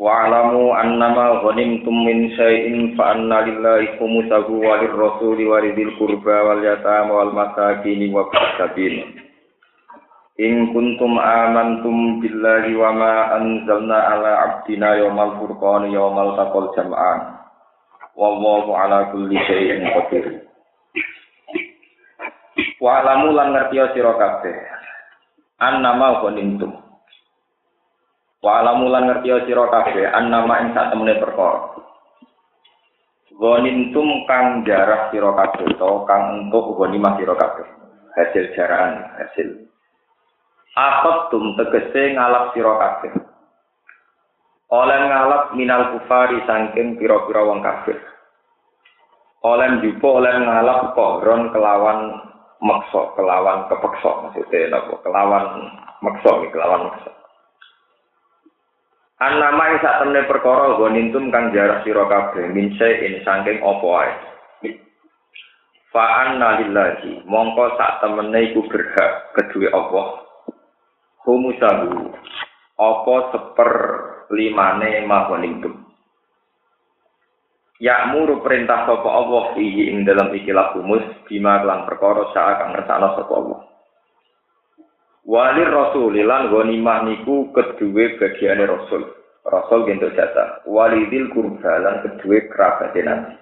Wa'lamu annama ghanimtum min syai'in fa anna lillahi khumsahu wa lirrasuli wa lidhil qurba wal yatama wal masakin wa sabil. In kuntum amantum billahi wa ma anzalna ala abdina yawmal furqan yawmal taqal jam'an. Wallahu ala kulli syai'in qadir. Wa'lamu lan ngerti sira kabeh. Annama ghanimtum Wa alamulan ngerti sira kabeh annama ing sak temene perkara. tum kang jarah sira kabeh to kang entuk ghanimah sira kabeh. Hasil jarahan, hasil. tum tegese ngalap sira kabeh. Oleh ngalap minal kufari saking pira-pira wong kafir. Oleh jupo oleh ngalap kohron kelawan maksa, kelawan kepeksa maksudnya? Kelawan maksa, kelawan maksa. An nama ing sak temne perkara gonintum kang jarak sira kabeh min in saking apa wae. Fa anna lillahi mongko sak temene iku berhak kedue Allah. Humusahu apa seper limane mahonintum. Ya'muru perintah sapa Allah fihi ing dalam ikilah humus bima lan perkara sak kang ngersakno sapa Allah. Walir rasulilan ghanimah niku kedue bagiane rasul. Rasul gendok jatah. Walidil kurbalan kedue kerabat nabi.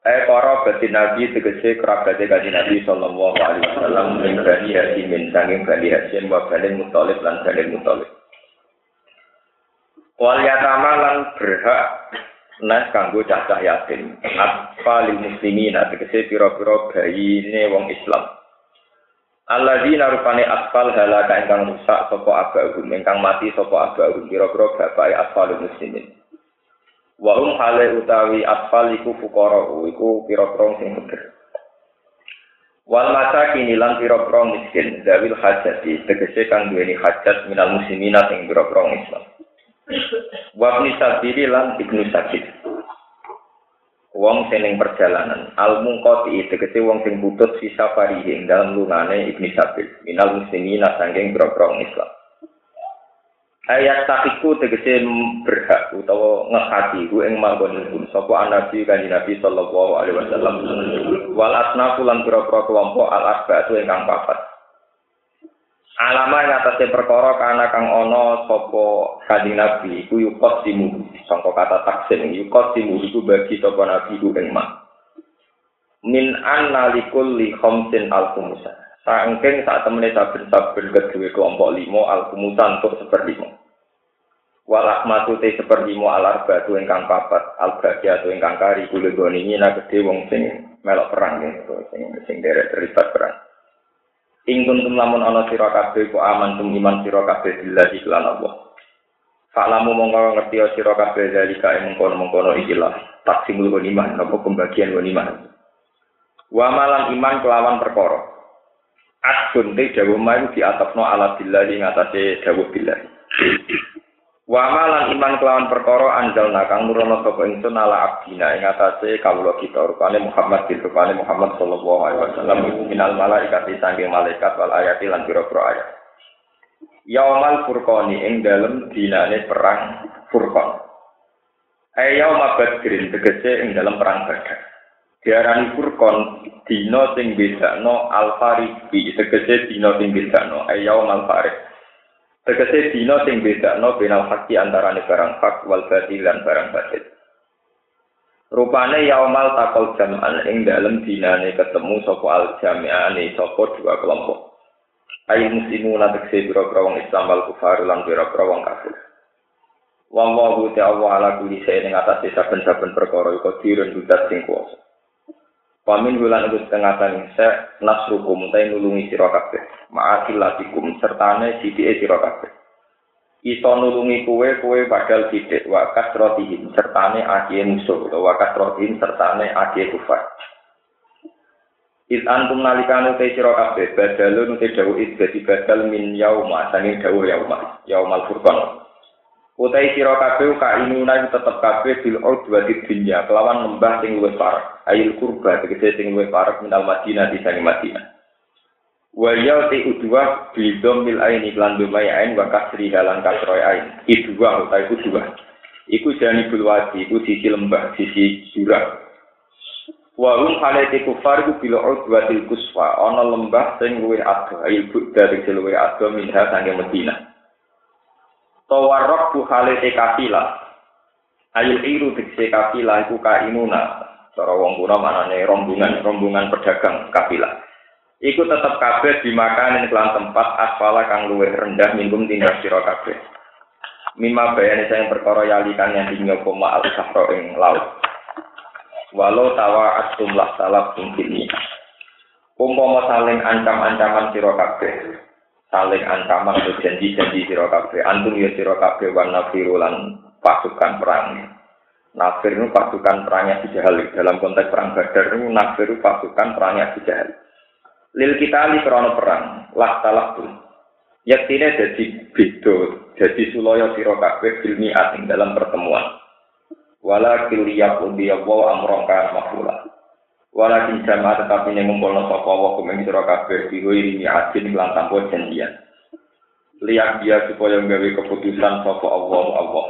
Eh para bati nabi tegese kerabat kanjeng nabi sallallahu alaihi wasallam min bani hasim sanging bani hasim wa bani mutalib lan bani mutalib. Wal yatama lan berhak nas kanggo cacah yatim. Atfal muslimin tegese pira-pira bayine wong Islam. Alladzina rupane asfal halaka ingkang rusak sapa abahum ingkang mati sapa abahum kira-kira bapake asfal muslimin. Wa hum hale utawi asfal iku fuqara iku pira-pira sing bener. Wal masakin lan pira-pira miskin zawil hajati tegese kang duweni hajat minal muslimina sing pira-pira Islam. Wa ibnu sabili lan ibnu sabil wong sing perjalanan. Al mungqati tegese wong sing putus sisa parihi ing dalam lunane ibni sabil. Minal muslimina sanging grogrong Islam. Ayat takiku tegese berhak utawa ngehati ku ing manggon pun sapa nabi kanjeng nabi sallallahu alaihi wasallam. Wal asnafu lan pira-pira kelompok al asbatu ingkang papat alama yang atasnya perkara karena kang ono sopo kanjeng nabi iku yukot simu kata taksim yukot simu iku bagi sopo nabi iku min anna likul li khamsin al khumusa saking saat temene saben-saben kedua kelompok limo al khumusan untuk seperlimo wal ahmatu te seperlimo al arbatu ingkang papat al bagiatu ingkang kari kule goni nyina wong sing melok perang sing sing derek terlibat perang Ing kuntum lamun ana sira kabeh ku aman tum iman sira kabeh billahi lan Allah. Fa'lamu mongko ngerti sira kabeh dalika mengkono-mengkono ikilah taksimul iman napa pembagian iman. Wa malam iman kelawan perkara. Adun te dawuh mayu di atapno ala billahi ngatasé dawuh billahi. Wa malan iman kelawan perkara anjalna kang nurono sapa ingsun ala abdina ing atase kawula kita rupane Muhammad bin rupane Muhammad sallallahu alaihi wasallam iku minal malaikat saking malaikat wal ayati lan pira-pira ayat. Yaumal furqani ing dalem dinane perang Furqan. Ayau mabadrin tegese ing dalam perang Badar. Diarani Furqan dina sing bedakno al-fariqi tegese dina sing bedakno ayau mal-fariq. Tegese dina sing bedakno benal haki antarané barang hak wal batil lan barang batil. Rupane yaumal takol jam'an ing dalem dinane ketemu sapa al jami'ane sapa dua kelompok. Ayo muslimu na tegese biro wong Islam wal kufar lan biro wong kafir. Wong wa ta'ala ala kulli shay'in ing atase saben-saben perkara iku dirun dudat sing kuwasa. Pamin bulan itu setengah tani se nasrukum tay nulungi sira kabeh. Ma'akilatikum sertane sithike sira kabeh. iso nulungi kue kue padahal tidak wakas rotihim sertane akie musuh atau wakas rotihim sertane akie kufar It antum nalikane te sira kabeh badalun te dawuh it dadi badal min yauma sanging dawuh yauma yaumal furqan Utai sira kabeh ka inuna tetep kabeh bil udwati dunya kelawan lembah sing luwih parek ayil kurba tegese sing luwih parek minal Madinah di sange Madinah Wa ya te udwa bi dhammil aini lan dumai ain wa kasri halan kasroy ain idwa utai udwa Iku jani bulwadi, iku sisi lembah, sisi jurang. Wa hum halati kufar ku bila udwatil kuswa ana lembah sing luwih adoh ayo budda sing luwih adoh minha sange Medina. Tawarraq bu halati kafila. Ayo iru dikse kafila iku kainuna. Cara wong kuna manane rombongan rombongan pedagang kafila. Iku tetep kabeh dimakan ing kelan tempat asfala kang luwih rendah minggum tindak sira kabeh. Mima bayane saya perkara yalikan yang tinggal koma al ing laut. walau tawa atum lah salaf ini. Umpama saling ancam-ancaman sira kabeh, saling ancaman atau janji-janji sira kabeh, antum ya sira kabeh wan nafiru lan pasukan perang. Nafir itu pasukan perangnya Jahal dalam konteks perang Badar itu nafir itu pasukan perangnya Jahal. Lil kita li krono perang, lah talak pun. Yaktine jadi bedo, jadi suloyo sira kabeh filmi asing dalam pertemuan wala kiliyak udia wa amron kan makula wala jamaah tetapi yang ngumpulno sapa wa kumeng sira kabeh ini adin lan tanpa janjian. Liyak dia supaya nggawe keputusan sapa Allah Allah.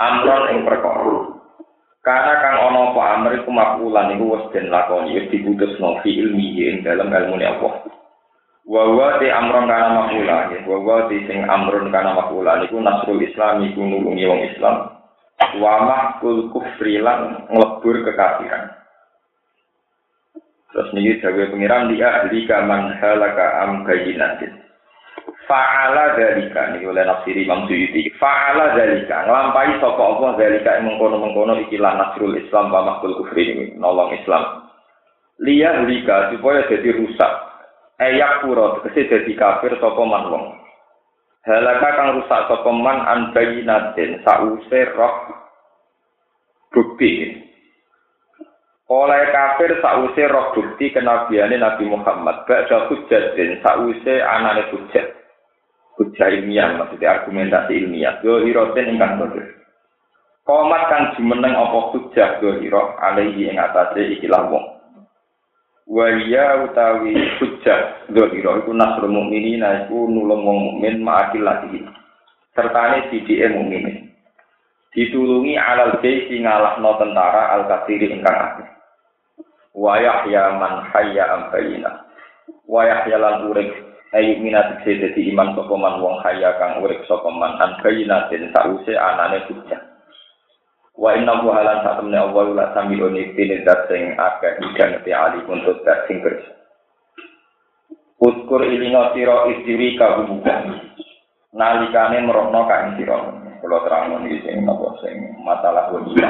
Amron ing perkara. Karena kang ono apa amr iku makulan wis den lakoni wis diputusno fi ilmi ing dalam ilmu Allah. Wa wa amron kana makula wa wa di sing amron kana makula niku nasrul islam iku nulungi wong Islam. Wamah kul kufri lan nglebur kekafiran. Terus niki dawuh pengiran dia ahli kaman halaka am kayinatin. Fa'ala dalika niki oleh nafsiri Imam Suyuti. Fa'ala dalika nglampahi sapa Allah dalika mengkono-mengkono iki lan nasrul Islam wa mahkul kufri ini nolong Islam. Liya lika supaya jadi rusak. Ayak pura tegese dadi kafir sapa man wong. Halaka kang rusak sapa man an bayinatin sause roh bukti. Oleh kafir sause roh bukti kenabiane Nabi Muhammad. Ba'da hujjatin sause anane hujjat. Hujjah ilmiah maksudnya argumentasi ilmiah. Yo hiroten ingkang bodoh. Komat kang jumeneng apa hujjah yo hiro alaihi ing atase ikilah wong. Waliya utawi hujjah Zohiro iku nasrul mu'minina iku nulung wong mukmin ma'akil lagi sertane sidike mukmin ditulungi alal jaisi ngalahno tentara al kasiri ingkang wa yahya man hayya am bayina wa yahya lan urip ayu minat dadi iman sapa man wong hayya kang urip sapa man an bayina den sause anane hujjah Wa inna wa halan satemne Allah la sami oni pine dat sing akeh te ali untuk dat sing kerja. Uskur ilina sira istiri ka hubungan. Nalikane merokno ka ing sira. Kula terang iki sing napa sing masalah wanita.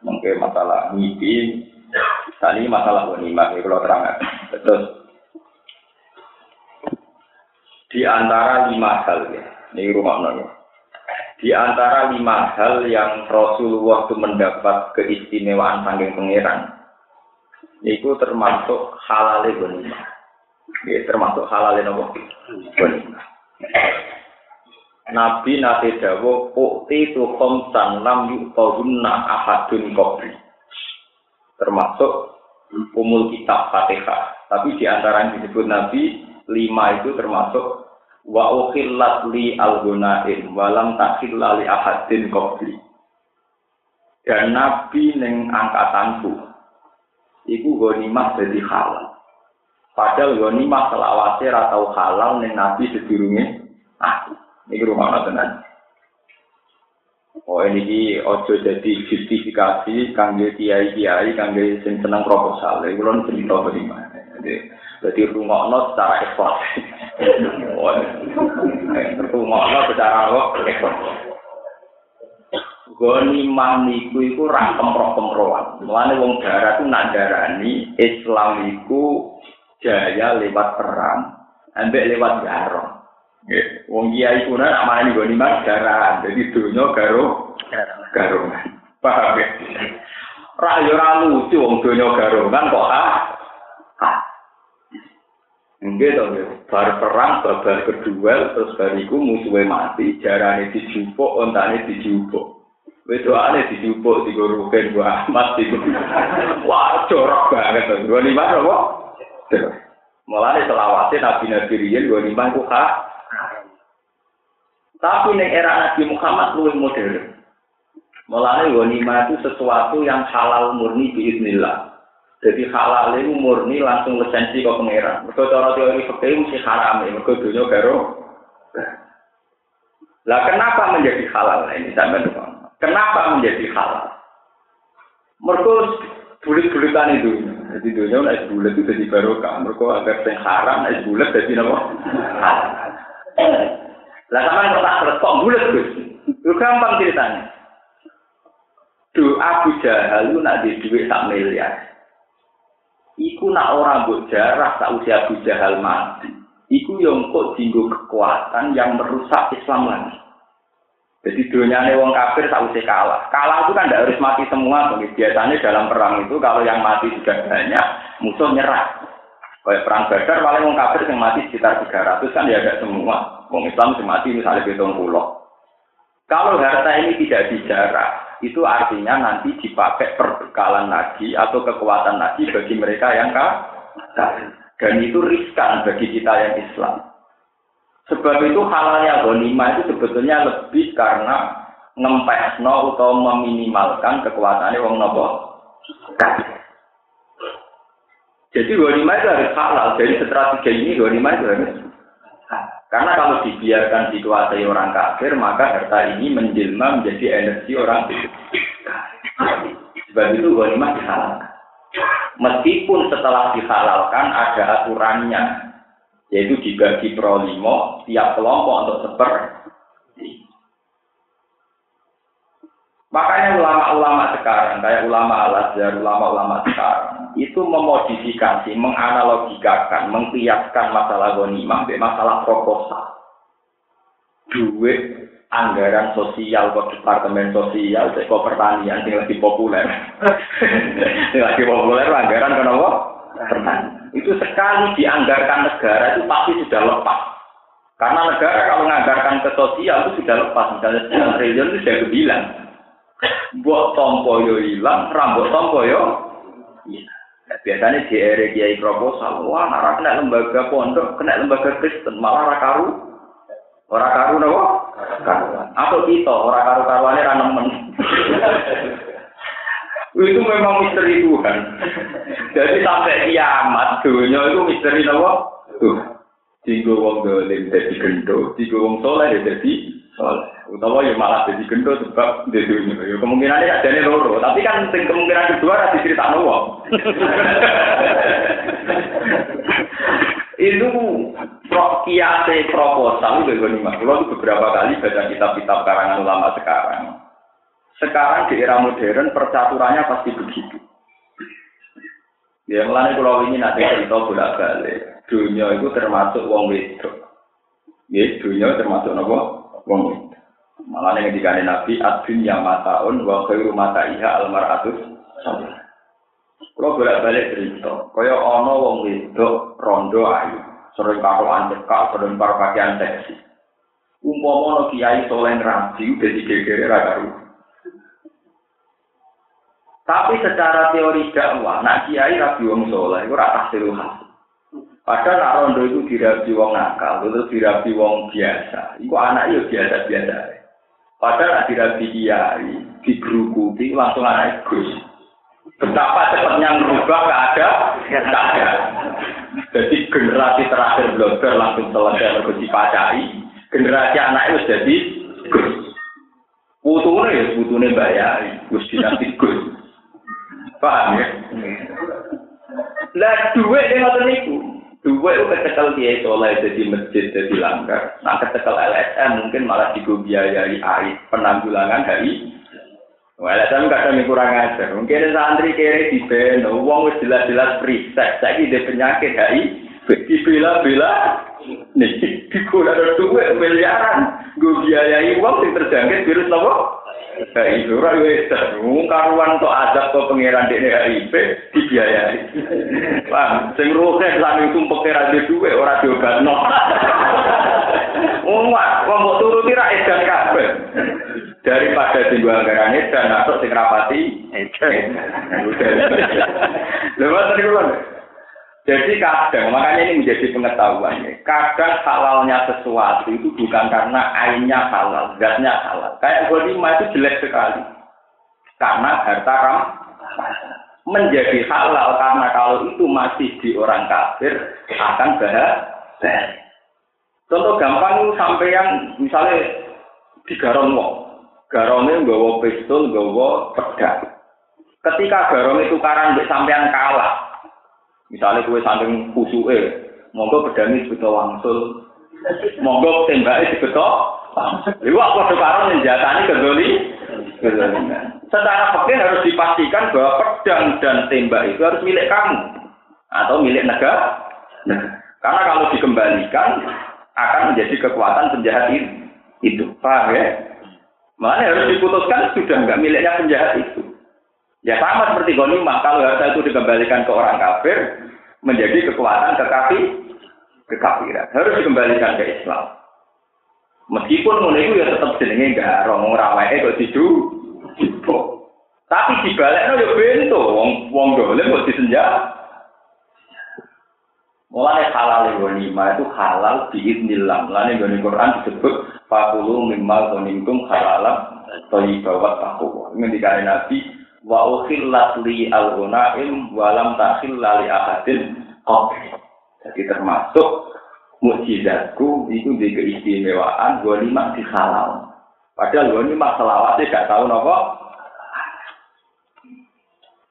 Mungkin masalah mimpi, tadi masalah wanita kalau terang. Terus di antara lima hal ya, ini rumah nongol. Di antara lima hal yang Rasulullah itu mendapat keistimewaan saking pangeran, itu termasuk halal ghanimah. Ya, termasuk halal nopo ghanimah. Nabi nate dawo ukti tu khamsan lam yuqawunna ahadun qabli. Termasuk umul kitab Fatihah. Tapi di antara yang disebut Nabi, lima itu termasuk wa ukhillat li al-gunain walam takhilla li ahadin qabli. Dan nabi ning angkatanku iku ghanimah dadi halal. Padahal ghanimah selawase ra tau halal ning nabi sedurunge aku. Iki rumah tenan Oh ini ojo jadi justifikasi kangge kiai kiai kangge sing seneng proposal. Iku lho cerita bagaimana. Jadi jadi rumah secara ekspor. Rumah secara ekspor. Goni maniku iku ra kemproh-kemprohan. Mulane wong darat ku nandarani Islam iku jaya lewat perang, ambek lewat garong. Nggih, wong kiai kuna nak mani goniman garan. Jadi dunya garo garongan. Paham ya? Ra yo ra lucu wong donya garongan kok ah. Nggih to, bar perang babal kedua terus bariku musuhe mati, jarane dijupuk, ontane dijupuk. Wedoane dijupuk digoroken gua Ahmad iku. Wah, jorok banget to. Gua lima apa? Mulane selawase Nabi Nabi Riyen gua lima ku hak. Tapi ning era Nabi Muhammad luwih modern. Mulane ghanimah itu sesuatu yang halal murni biiznillah. Jadi halal itu murni langsung lisensi ke pangeran. Mergo cara teori fikih mesti haram, mergo dunya karo. Lah kenapa menjadi halal nah, ini sampean Kenapa menjadi halal? Mergo bulit-bulitan itu. Jadi dunia nek bulat itu jadi barokah. Mergo agar sing haram nek bulat jadi? Halal. Lah sampean kok tak kok bulat Gus. Lu gampang ceritanya. Do Abu Jahal lu nak di duit sak miliar. Iku nak orang mbok jarah tak usia Abu Jahal mati. Iku yang kok dinggo kekuatan yang merusak Islam lagi. Jadi dunia wong kafir tak usah kalah. Kalah itu kan tidak harus mati semua. Biasanya dalam perang itu kalau yang mati sudah banyak, musuh nyerah. Kayak perang Badar, paling wong kafir yang mati sekitar 300 kan ya ada semua. Wong Islam mati misalnya hitung pulau. Kalau harta ini tidak dijarah, itu artinya nanti dipakai perbekalan lagi atau kekuatan lagi bagi mereka yang kafir. Dan itu riskan bagi kita yang Islam. Sebab itu halalnya ghanimah itu sebetulnya lebih karena ngempesno atau meminimalkan kekuatannya wong nopo Jadi ghanimah itu harus halal. Jadi strategi ini ghanimah itu harus karena kalau dibiarkan dikuasai orang kafir, maka harta ini menjelma menjadi energi orang kafir. Sebab itu ghanimah dihalalkan. Meskipun setelah dihalalkan ada aturannya, yaitu dibagi pro limo, tiap kelompok untuk seper. Makanya ulama-ulama sekarang, kayak ulama al-azhar, ulama-ulama sekarang, itu memodifikasi, menganalogikakan, mengkiaskan masalah ghanimah masalah proposal. Duit anggaran sosial kok departemen sosial kok pertanian yang lebih populer. yang lebih populer anggaran kenapa? Pertanian. Itu sekali dianggarkan negara itu pasti sudah lepas. Karena negara kalau menganggarkan ke sosial itu sudah lepas. Misalnya triliun itu sudah kebilang buat tompo yo hilang, rambut tompo yo. Iya. Nah, biasanya di area kiai proposal, wah nara kena lembaga pondok, kena lembaga Kristen, malah rakaru, orang karu nopo. Atau kita orang karu karuannya ranemen. itu memang misteri Tuhan. Jadi sampai kiamat dunia itu misteri nopo. Tuh, tiga wong dolim jadi gendo, tiga wong soleh jadi soleh. Utawa ya malah jadi gendut sebab di dunia. Ya kemungkinan ini ada loro, tapi kan kemungkinan kedua ada cerita nopo. itu pro kiase proposal itu gue Kalau beberapa kali baca kitab-kitab karangan ulama sekarang. Sekarang di era modern percaturannya pasti begitu. Ya mulai kalau ini nanti cerita bolak balik. Dunia itu termasuk wong wedok. Ya, dunia termasuk nopo wong wedok. Malah yang dikali Nabi, adun yang mataun, wa khairu mata almaratus sabun. Kalau bolak-balik cerita, kaya ono wong wedok rondo ayu, sering karo anjekak, sering karo pakaian seksi. Umpama no kiai soleh rabi, udah digegere ragaru. Tapi secara teori dakwah, nak kiai rabi wong soleh, itu rata seluhan. Padahal nak rondo itu dirabi wong nakal, itu dirabi wong biasa. Iku anak itu biasa-biasa. Padahal dirabi kiai, digerukuti langsung anak Gus. Betapa cepatnya merubah keadaan, keadaan. Jadi generasi terakhir blogger langsung selesai berkusi pacai. Generasi anak itu jadi Gus. Putune ya, putune bayar, Gus dinasti Gus. Paham ya? Lah duit yang niku. Dua itu kecekel dia soleh jadi masjid jadi langgar. Nah kecekel LSM mungkin malah biayai air penanggulangan dari LSM kadang kurang ajar. Mungkin santri kere di beno, uang jelas-jelas priset. Saya dia penyakit dari dibela-bela Nih, ada duit miliaran, gue biayai uang yang terjangkit virus apa? HIV ora wis karuan kok azab kok pangeran dekne HIV dibiayai. Paham? Sing ruhe lan itu pangeran dhe duwe ora diobatno. Wong wong mbok turuti ra edan kabeh. Daripada sing gua anggaran edan atau sing rapati edan. Lha ngoten Jadi kadang, makanya ini menjadi pengetahuan. Kadang halalnya sesuatu itu bukan karena ainnya halal, zatnya halal. Kayak lima itu jelek sekali. Karena harta ram menjadi halal karena kalau itu masih di orang kafir akan bahagia. Contoh gampang sampai yang misalnya di garon wong. Garonnya nggawa pistol, nggawa pedang. Ketika garong itu karang sampean kalah, Misalnya kue saking kusuke, monggo pedani sebetul wangsul, monggo tembaknya sebetul Iwak kode karo menjatani kedoli. Secara fakir harus dipastikan bahwa pedang dan tembak itu harus milik kamu atau milik negara. Karena kalau dikembalikan akan menjadi kekuatan penjahat itu. Paham ya? Makanya harus diputuskan sudah nggak miliknya penjahat itu. Ya sama seperti ghanimah, kalau harta itu dikembalikan ke orang kafir, menjadi kekuatan kekafir, kekafiran. Harus dikembalikan ke Islam. Meskipun mulai itu ya tetap jenenge enggak romong rawai kok didu. Tapi dibalikno ya bento wong wong dolen kok disenja. Mulai halal ghanimah itu halal biiznillah. Mulane gone Quran disebut fakulu mimma ghanimtum halalam thayyiban wa taqwa. Ngendikane Nabi wa ukhillat li al-ghunaim wa lam takhilla li ahadin qabli. Jadi termasuk mukjizatku itu di keistimewaan gue lima di halal. Padahal gue lima selawatnya gak tahu nopo.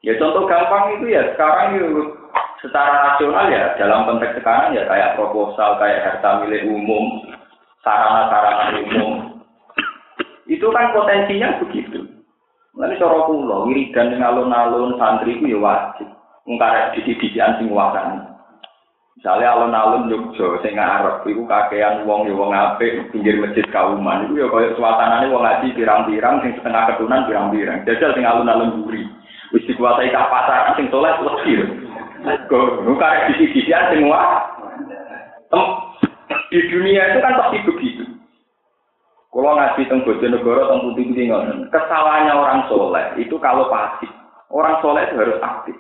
Ya contoh gampang itu ya sekarang itu secara rasional ya dalam konteks sekarang ya kayak proposal kayak harta milik umum sarana-sarana umum itu kan potensinya begitu Nanti cara kula wiridan ning alun-alun santri ku ya wajib. Ngkarek didi-didian sing wakani. Misalnya alun-alun Jogja sing ngarep iku kakean wong ya wong apik pinggir masjid kauman iku ya kaya suasanane wong ngaji pirang-pirang sing setengah ketunan pirang-pirang. Jajal sing alun-alun buri. Wis dikuasai ka pasar sing soleh wedi. Kok ngkarek didi-didian sing wah. Di dunia itu kan pasti begitu. Kalau ngaji tentang Bojonegoro, tentang putih-putih ngoten. Kesalahannya orang soleh itu kalau pasif. Orang soleh itu harus aktif.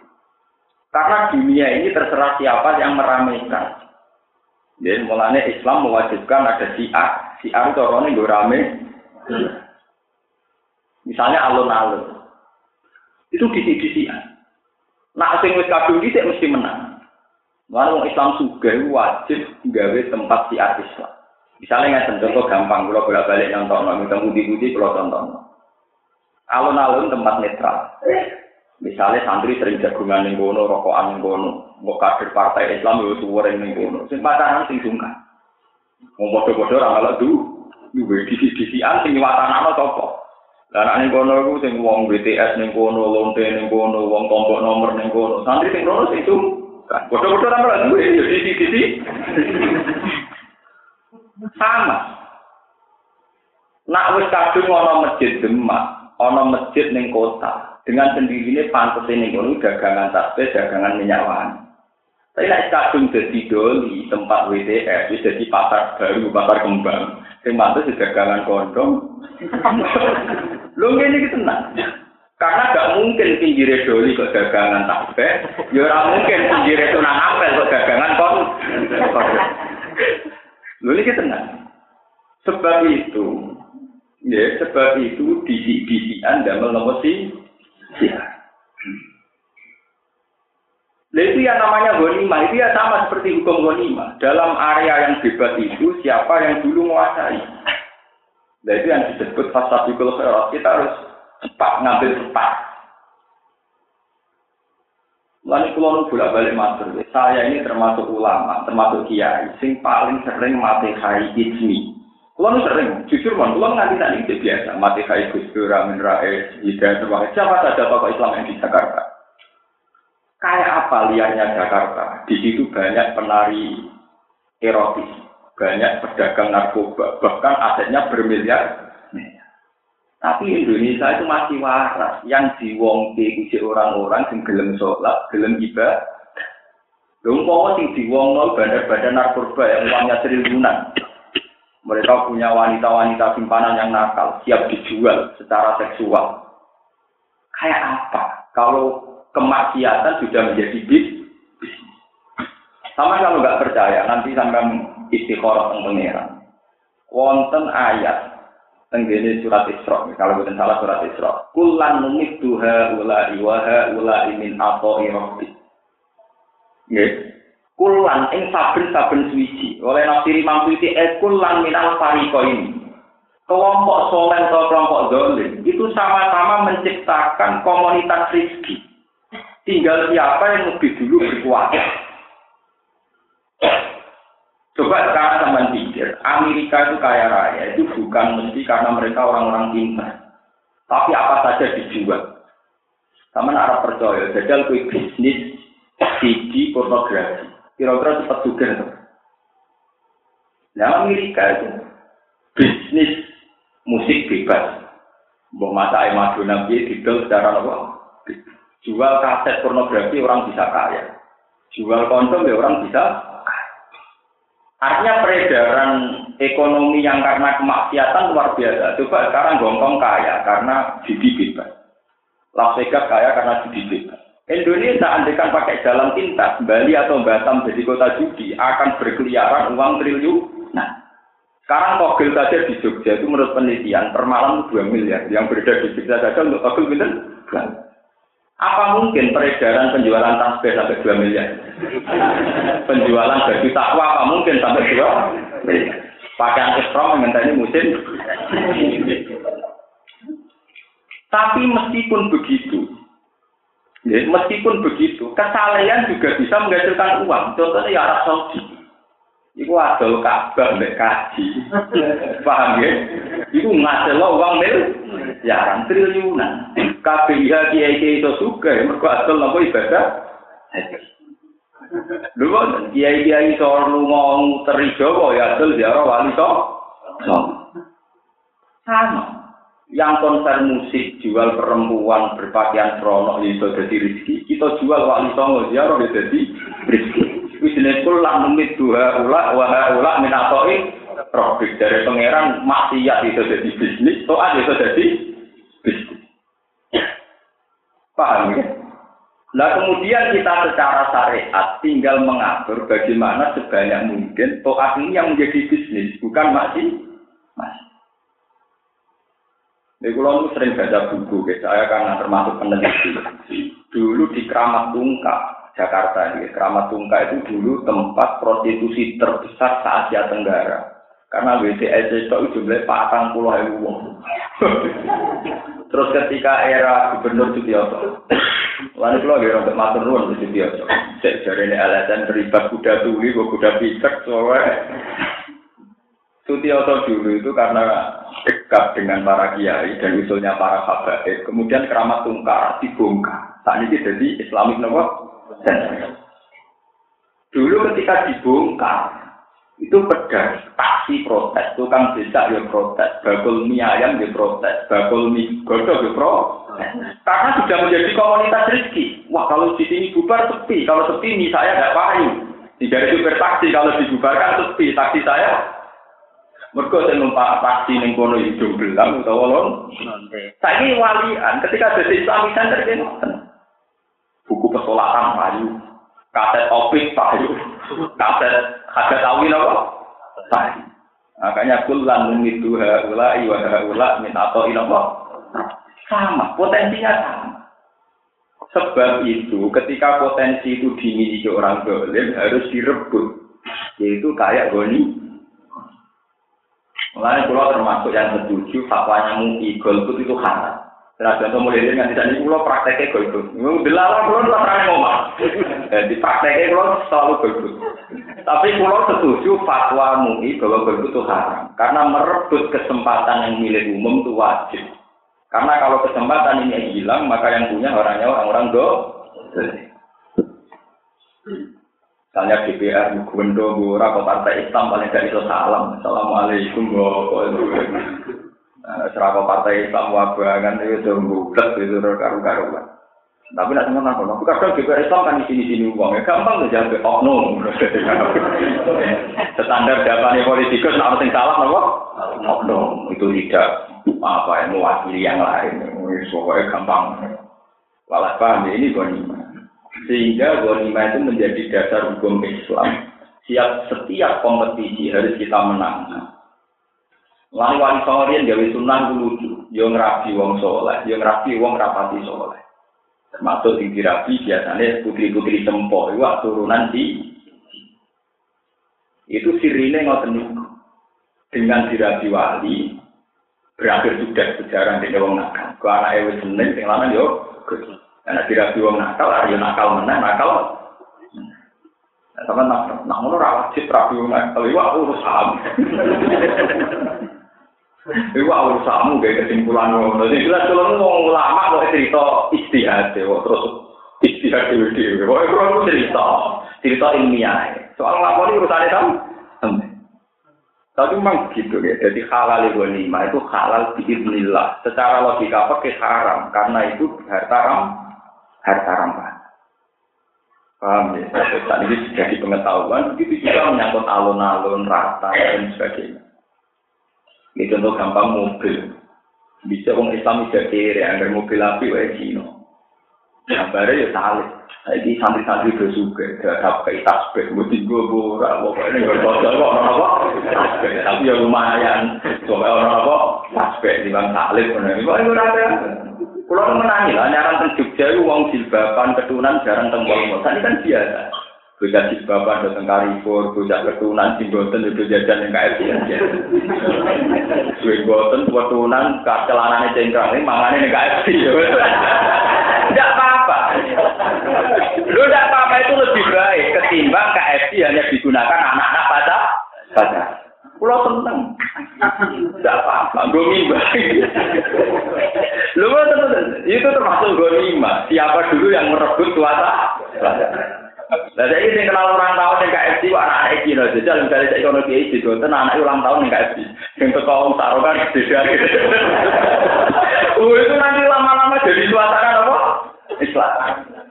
Karena dunia ini terserah siapa yang meramaikan. Jadi mulanya Islam mewajibkan ada siar. Siar itu orangnya gue rame. Misalnya alun-alun. Itu disi-disi. Nah, sing wis kadung dhisik mesti menang. Mulane Islam juga wajib gawe tempat siar Islam. Misalnya nggak contoh gampang, kalau bolak balik nonton, nggak minta budi-budi kalau tonton. Alun-alun tempat netral. Misalnya santri sering jagungan ning kono, rokokan ning kono, mau kader partai Islam yo suwere ning kono. Sing pacaran sing sungkan. Wong padha-padha ora malah du, duwe disi-disian sing watanano sapa. Lah nek ning kono iku sing wong BTS ning kono, lonte ning kono, wong tombok nomor ning kono. Santri sing kono sing sungkan. Padha-padha ora malah duwe disi-disi. Sama. Nak wis kadung ana masjid Demak, ana masjid ning kota, dengan sendirinya pantas ini kono dagangan tasbih, dagangan minyak wangi. Tapi nek kadung dadi doli tempat wis dadi pasar baru, pasar kembang. Sing pantes dagangan kondom. Lho ngene iki tenang. Karena gak mungkin pinggir doli kok dagangan tasbih, ya ora mungkin pinggir tunang apel kok dagangan kon. Lalu ini tenang. Sebab itu, ya sebab itu disi Anda melemosi si ya. Nah itu yang namanya gonima, itu ya sama seperti hukum gonima. Dalam area yang bebas itu, siapa yang dulu menguasai. Nah itu yang disebut fasabikul khairat. Kita harus cepat ngambil cepat. Lalu kalau bolak balik matur, saya ini termasuk ulama, termasuk kiai, sing paling sering mati hari ismi. Kalau sering, jujur man, kalau nganti tadi itu biasa, mati hari Gus Dur, Amin Rais, Hidayat siapa saja tokoh Islam yang di Jakarta. Kayak apa liarnya Jakarta? Di situ banyak penari erotis. Banyak pedagang narkoba, bahkan asetnya bermiliar. Tapi Indonesia itu masih waras. Yang diwongke itu orang-orang yang gelem sholat, gelem ibadah. Lumpur sing diwongno badan-badan narkoba yang uangnya triliunan. Mereka punya wanita-wanita simpanan yang nakal, siap dijual secara seksual. Kayak apa? Kalau kemaksiatan sudah menjadi bis, sama kalau nggak percaya, nanti sampai istiqoroh pangeran. Wonten ayat tenggene surat Isra, kalau bukan salah surat Isra. Kulan numit duha ula iwaha ula imin ato irobbi. Nggih. Kulan ing saben-saben suci. Oleh nafsiri mampu itu eh kulan minal fariko ini. Kelompok soleh atau kelompok dolim itu sama-sama menciptakan komunitas rizki. Tinggal siapa yang lebih dulu berkuasa. Coba sekarang teman pikir, Amerika itu kaya raya, itu bukan mesti karena mereka orang-orang pintar. Tapi apa saja dijual. Sama arah percaya, jajal kue bisnis CD pornografi. Kira-kira cepat juga. Nah Amerika itu bisnis musik bebas. Mbok masa Madonna dia didol secara apa? Jual kaset pornografi orang bisa kaya. Jual kondom ya orang bisa Artinya peredaran ekonomi yang karena kemaksiatan luar biasa. Coba sekarang Hongkong kaya karena judi bebas. Las Vegas kaya karena judi bebas. Indonesia andekan pakai jalan pintas, Bali atau Batam jadi kota judi akan berkeliaran uang triliun. Nah, sekarang togel saja di Jogja itu menurut penelitian per malam 2 miliar. Yang beredar di Jogja saja untuk togel itu apa mungkin peredaran penjualan tasbih sampai 2 miliar? penjualan baju takwa apa mungkin sampai 2 miliar? Pakaian yang mengenteni musim. Tapi meskipun begitu, ya, meskipun begitu, kesalahan juga bisa menghasilkan uang. Contohnya ya Arab Saudi. Iku adol kabar mbek kaji. Paham ya? Iku ngasil uang mil yaran triliunan. KPIH kiai kiai itu suka, mereka adol nopo ibadah. Lho kiai kiai iso lunga terijo ya adol ziarah wali to. Sama. Yang konser musik jual perempuan berpakaian seronok itu jadi rezeki. Kita jual wali songo ziarah jadi rezeki. Wis kul lah dua ula wa ula min atoi profit dari pangeran maksiat itu jadi bisnis, toat itu jadi bisnis. Paham ya? Nah kemudian kita secara syariat tinggal mengatur bagaimana sebanyak mungkin toat ini yang menjadi bisnis, bukan masih masih. Ini kalau sering baca buku, saya karena termasuk peneliti. Dulu di Keramat Tungkak, Jakarta ini. Keramat Tungka itu dulu tempat prostitusi terbesar se Asia Tenggara. Karena WCS itu jumlahnya patang puluh ribu Terus ketika era Gubernur Sutioso, lalu kalau dia untuk matur nuwun di Sutioso, jadi ini alasan terlibat kuda tuli, kuda picek, soalnya Sutioso dulu itu karena dekat dengan para kiai dan usulnya para habaib, kemudian keramat tungkar dibongkar. Saat ini jadi Islamik nomor dan dulu ketika dibongkar itu pedas. Taksi protes. Tukang desa ya protes. Bakul mie ayam ya protes. Bakul mie godok ya protes. Karena sudah menjadi komunitas rezeki. Wah kalau di sini bubar sepi. Kalau sepi mie saya tidak payu tidak super taksi kalau dibubarkan sepi. Taksi saya mereka saya numpak taksi neng kono hidung belang atau walon saya ini walian ketika jadi Islamic Center buku pesolatan payu, kaset opik payu, kaset hajat awil apa? Payu. Makanya kulan itu haula iwa haula min atau apa? Sama, potensinya sama. Sebab itu, ketika potensi itu dimiliki orang dolim, harus direbut. Yaitu kayak goni. Mulanya pulau termasuk yang setuju, fatwanya mungkin golput itu haram. Nah, contoh mulai dengan tidak ini pulau prakteknya golput. Dilarang pulau pernah ngomong. Jadi prakteknya pulau selalu golput. Tapi pulau setuju fatwa MUI bahwa golput itu haram. Karena merebut kesempatan yang milik umum itu wajib. Karena kalau kesempatan ini hilang, maka yang punya orangnya orang-orang do. Misalnya DPR, Gwendo, Gora, atau Partai Islam paling gak itu salam. Assalamualaikum, Serapa Partai Islam wabangan itu udah bulat itu karu-karuan. Tapi nak teman aku, aku kadang juga Islam kan di sini sini uang ya gampang tuh jadi oknum. Standar jawabannya politikus, nak sing salah apa? Oknum itu tidak apa ya mewakili yang lain. Pokoknya gampang. Walau paham ya, ini gonima. Sehingga gonima itu menjadi dasar hukum Islam. Siap setiap kompetisi harus kita menang. Lalu wali songorin gawe sunnah lucu, yo ngerapi wong soleh, yo ngerapi wong rapati soleh. Termasuk di dirabi biasanya putri-putri sempo, itu turunan di itu sirine ngoten. Dengan dirabi wali berakhir sudah sejarah di wong nakal. Ku anake wis seneng sing lanang yo Karena dirabi wong nakal, ayo nakal menang, nakal. Nah, sama nak nak ngono ra wajib rabi wong nakal, iku urusan. Iku urusanmu gak kesimpulan ngono. Jadi jelas kalau mau ulama kok cerita istihad kok terus istihad dhewe dhewe. Kok ora cerita, cerita ilmiah. Soal lakoni urusane kan. Tapi memang gitu ya. Jadi halal lima itu halal biiznillah. Secara logika pakai haram karena itu harta ram, harta ramah. Paham ya? Ini jadi pengetahuan, begitu juga menyangkut alun-alun, rata, dan sebagainya. Ini contoh gampang mobil. Bisa orang Islam bisa kiri, agar mobil api wae Cino. Kabarnya ya salib. Jadi santri-santri juga, ada kayak tasbih, mesti gue borak, pokoknya tahu kok orang apa, tapi ya lumayan, coba orang apa, tasbih di bang salib, ini kok itu ada. Pulau menangi lah, nyaran ke Jogja uang jilbaban, ketunan jarang tembok, ini kan biasa. Bocah jilbaban datang Karifur, bocah ketunan jimboten itu jajan yang KFC aja. Jimboten ketunan celanane cengkrang ini mangane ning KFC. Tidak apa-apa. Lu tidak apa-apa itu lebih baik ketimbang KFC hanya digunakan anak-anak pada pada. Pulau seneng. Tidak apa-apa, gue. Lu itu termasuk gue Siapa dulu yang merebut kuasa? Nah, saya ini kenal orang tahun yang KFC, wah anak anak Cina, jadi misalnya saya kono kiai di anak ulang tahun yang KFC, yang teko taruhan beda. Oh itu nanti lama-lama jadi suasana apa? Islam.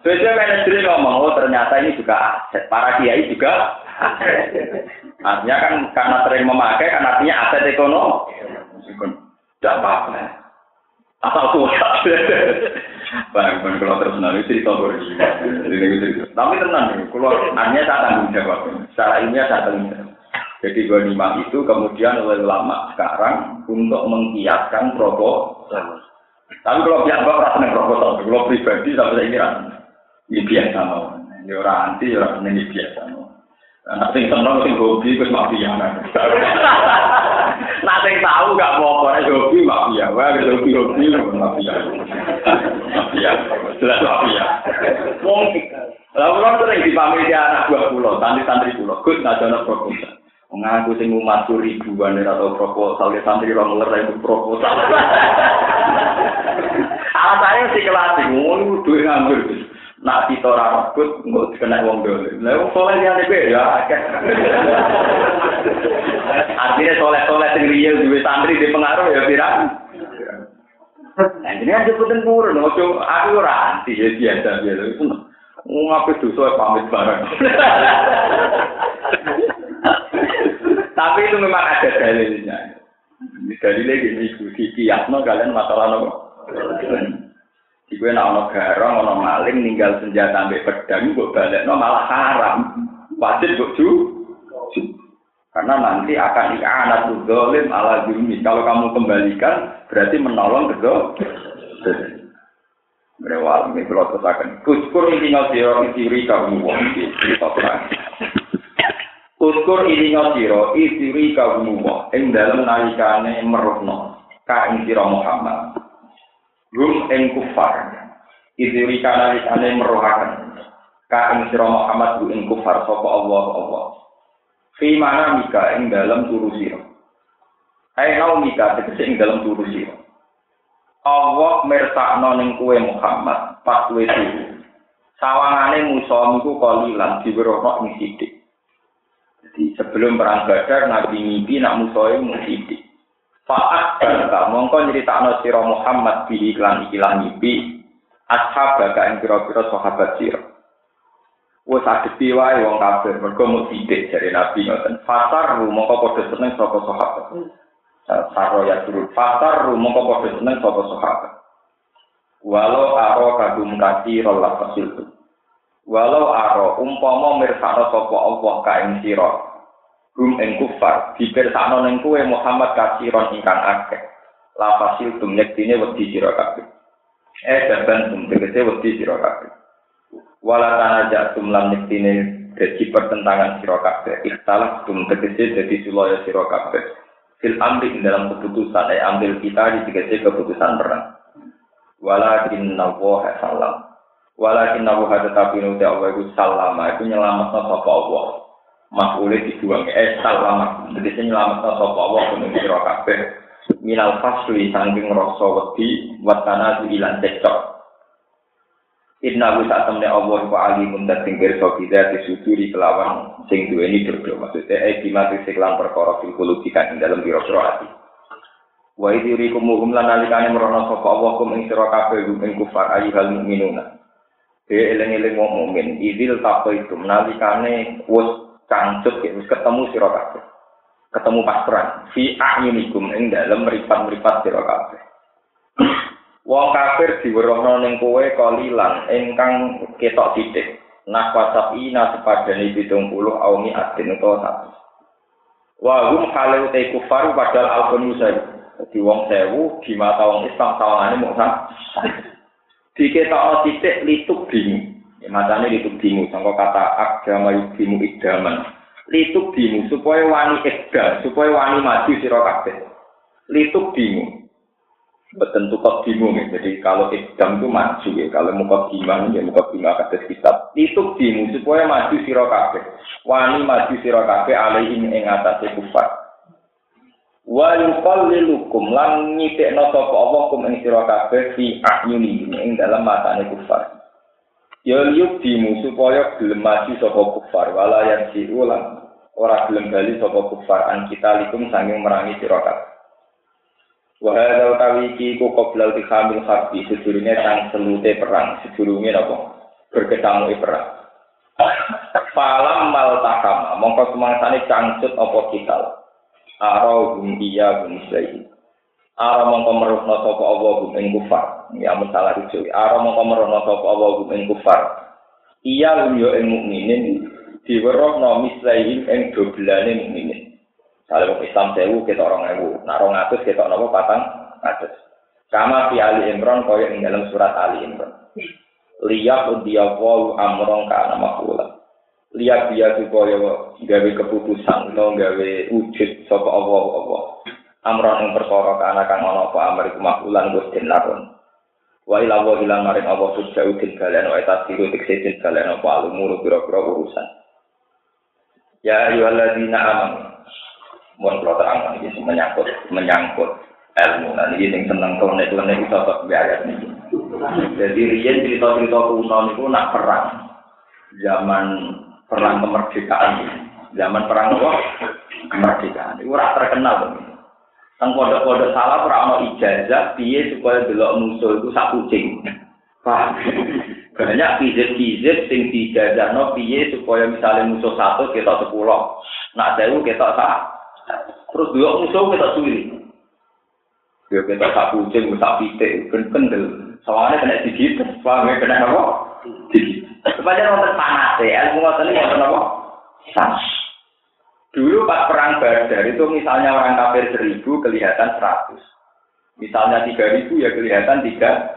Biasanya manajer ngomong, oh ternyata ini juga aset, para kiai juga Artinya kan karena sering memakai, kan artinya aset ekonomi. Tidak apa-apa. Asal kuat. Bang, bang kalau terus nanti cerita Tapi tenang nih, kalau hanya saya tanggung jawab. Secara ini saya tanggung jawab. Jadi lima itu kemudian oleh ulama sekarang untuk mengkiaskan proposal. Tapi kalau pihak bapak rasanya proposal, kalau pribadi sampai ini ini biasa mau. Ini orang anti, orang ini biasa mau. Nah, sing seneng hobi wis mafia. Nah, sing tahu gak apa-apa nek hobi mafia, wae hobi hobi mafia. Mafia. Jelas mafia. Wong Lalu kan sering dipamili anak buah pulau, santri-santri pulau, gus ngajono proposal. Mengaku sing umat ribuan atau proposal, ya santri orang ngeler itu proposal. Alasannya sih kelas, ngono duit nganggur. nak kita ora rebut engko kena wong dole. Lah wong soleh ya nek ya akeh. Artinya soleh-soleh sing real duwe santri di pengaruh ya pirang. Ini aja pun purun, ojo aku ora anti ya biasa biasa itu. Mau dosa pamit bareng. Tapi itu memang ada dalilnya. Dalilnya gini, di kiasno kalian masalah nopo. Iku nek ana garong, ana maling ninggal senjata ambek pedang kok balekno malah haram. Wajib kok ju. Karena nanti akan anak zalim ala zulmi. Kalau kamu kembalikan berarti menolong kedua. Mereka ini kalau tersakan. Kuskur ini ngasiro isiri kamu wong Kuskur ini ngasiro isiri kamu wong. Yang dalam nalikane merohno. Ka ing Muhammad. rum ing kufar idiri kana likane merohaken ka ing sira Muhammad ing kufar sapa Allah Allah fi mana mika ing dalam turu sira ai nau mika tegese ing dalam turu sira Allah mersakno ning kuwe Muhammad pas kuwe turu Sawangane musuh niku kolilan diwerono ing sithik. Jadi sebelum perang Badar Nabi mimpi nak musuhe mu sithik. Fa'at barka mongko nyeritakno sira Muhammad bi iklan iklan mimpi ashab baga ing pira-pira sahabat sira. Wes adepi wae wong kafir mergo mu sithik jare Nabi ngoten. Fasar mongko padha seneng saka sahabat. Saro ya turun. Fasar mongko padha seneng saka sahabat. Walau aro kagum kasih rolah fasil. Walau aro umpama mirsano sopo Allah ka ing sira. Rum ing kufar dipirsano ning kuwe Muhammad kasiron ingkang akeh. La fasil tum yektine wedi sira kabeh. Eh dadan tum tegese wedi sira kabeh. Wala tanaja tum lan yektine dadi pertentangan sira kabeh. Ikhtalaf tum tegese dadi sulaya sira kabeh. Fil amri dalam keputusan, eh ambil kita di tegese keputusan perang. walakin nawaha salam. Walakin nawaha tetapi nuti Allah itu salam. Itu nyelamat sapa Allah. Makule dibuang. Eh salam. Jadi nyelamat sapa Allah kuning sira kabeh. Minal fasli sangking rasa wedi watana ilan cecok Inna hu saat temne Allah wa alimun dan tinggal so kita disuduri kelawan sing duweni dodo maksudnya eh dimati seklan perkara fil kulubikan dalam biro-biro hati Wa idiri kumuhum lan nalikane merono sapa Allah kum ing sira kabeh ing kufar ayyuhal mukminuna. He eling-eling wong mukmin, idil itu nalikane wis cangcut wis ketemu sira kabeh. Ketemu pas perang, fi a'yunikum ing dalem mripat-mripat sira kabeh. Wong kafir diwerohno ning kowe kalilan ingkang ketok titik. Nah wasap ina sepadane 70 aumi adin utawa 100. Wa hum halu te kufar padal alfun musa Di wong sewu di mata wong Islam sawangane mung sak. Diketok titik lituk bingung. Ya macane lituk bingung sangka kata agama yudimu idaman. Lituk bingung supaya wani ekdal, supaya wani maju sira kabeh. Lituk bingung. Betul kok bingung ya. Jadi kalau ekdam itu maju ya. Kalau muka gimana ya muka gimana kata kitab. Lituk bingung supaya maju sira kabeh. Wani maju sira kabeh alaihim ing atase kufar. wa yuqallilukum lan nyitekno sapa Allah kum ing sira kabeh fi ahyuni ing dalam matane kufar ya yuk dimu supaya gelem maju sapa kufar wala yang siulan ora gelem bali sapa kufar an kita likum sanging merangi sira kabeh wa hadza utawi iki ku qoblal di khamil harbi sedurunge sang selute perang sedurunge napa berketamu perang Falam mal takama, mongko semangsane cangcut apa kita Aro gum iya gum islaihi. Aro mongko merusna sapa Allah gum ing kufar. Ya masalah itu. Aro mongko merusna sapa Allah gum ing kufar. Iya gum yo ing mukminin diwerohno mislaihi ing dobelane mukminin. Kalau Islam sewu kita orang ewu, nak rong atus kita nopo patang atus. Kama fi Ali Imran kaya ing dalam surat Ali Imran. Liyah udiya wawu amrong kana makula. lihat dia supaya gawe keputusan atau gawe wujud sapa Allah Allah amron yang perkara kana kang ana apa amr iku makulan Gus den lakon wa ila wa ila maring Allah sujau din kalian wa eta siru tekse din kalian apa alumur urusan ya ayyuhalladzina amanu mohon kula terang iki menyangkut menyangkut ilmu nah ini yang seneng klenek-klenek iso tok biaya niki jadi riyen cerita-cerita kuno niku nak perang zaman perang kemerdekaan zaman perang apa kemerdekaan itu ora terkenal Teng pondok-pondok salah ora ana ijazah piye supaya delok musuh itu sak kucing. Paham? Banyak kizit-kizit sing dijajahno piye supaya misalnya musuh satu kita sepuluh. Nak sewu kita sak. Terus delok musuh kita suwi. Ya kita sak kucing, sak pitik, ben kendel. Soalnya kena digigit, paham ya kena apa? Digigit. Sepanjang wonten panas ya, ilmu ngoten iki wonten apa? Panas. Dulu pas perang Badar itu misalnya orang kafir seribu kelihatan seratus. Misalnya tiga ribu ya kelihatan tiga.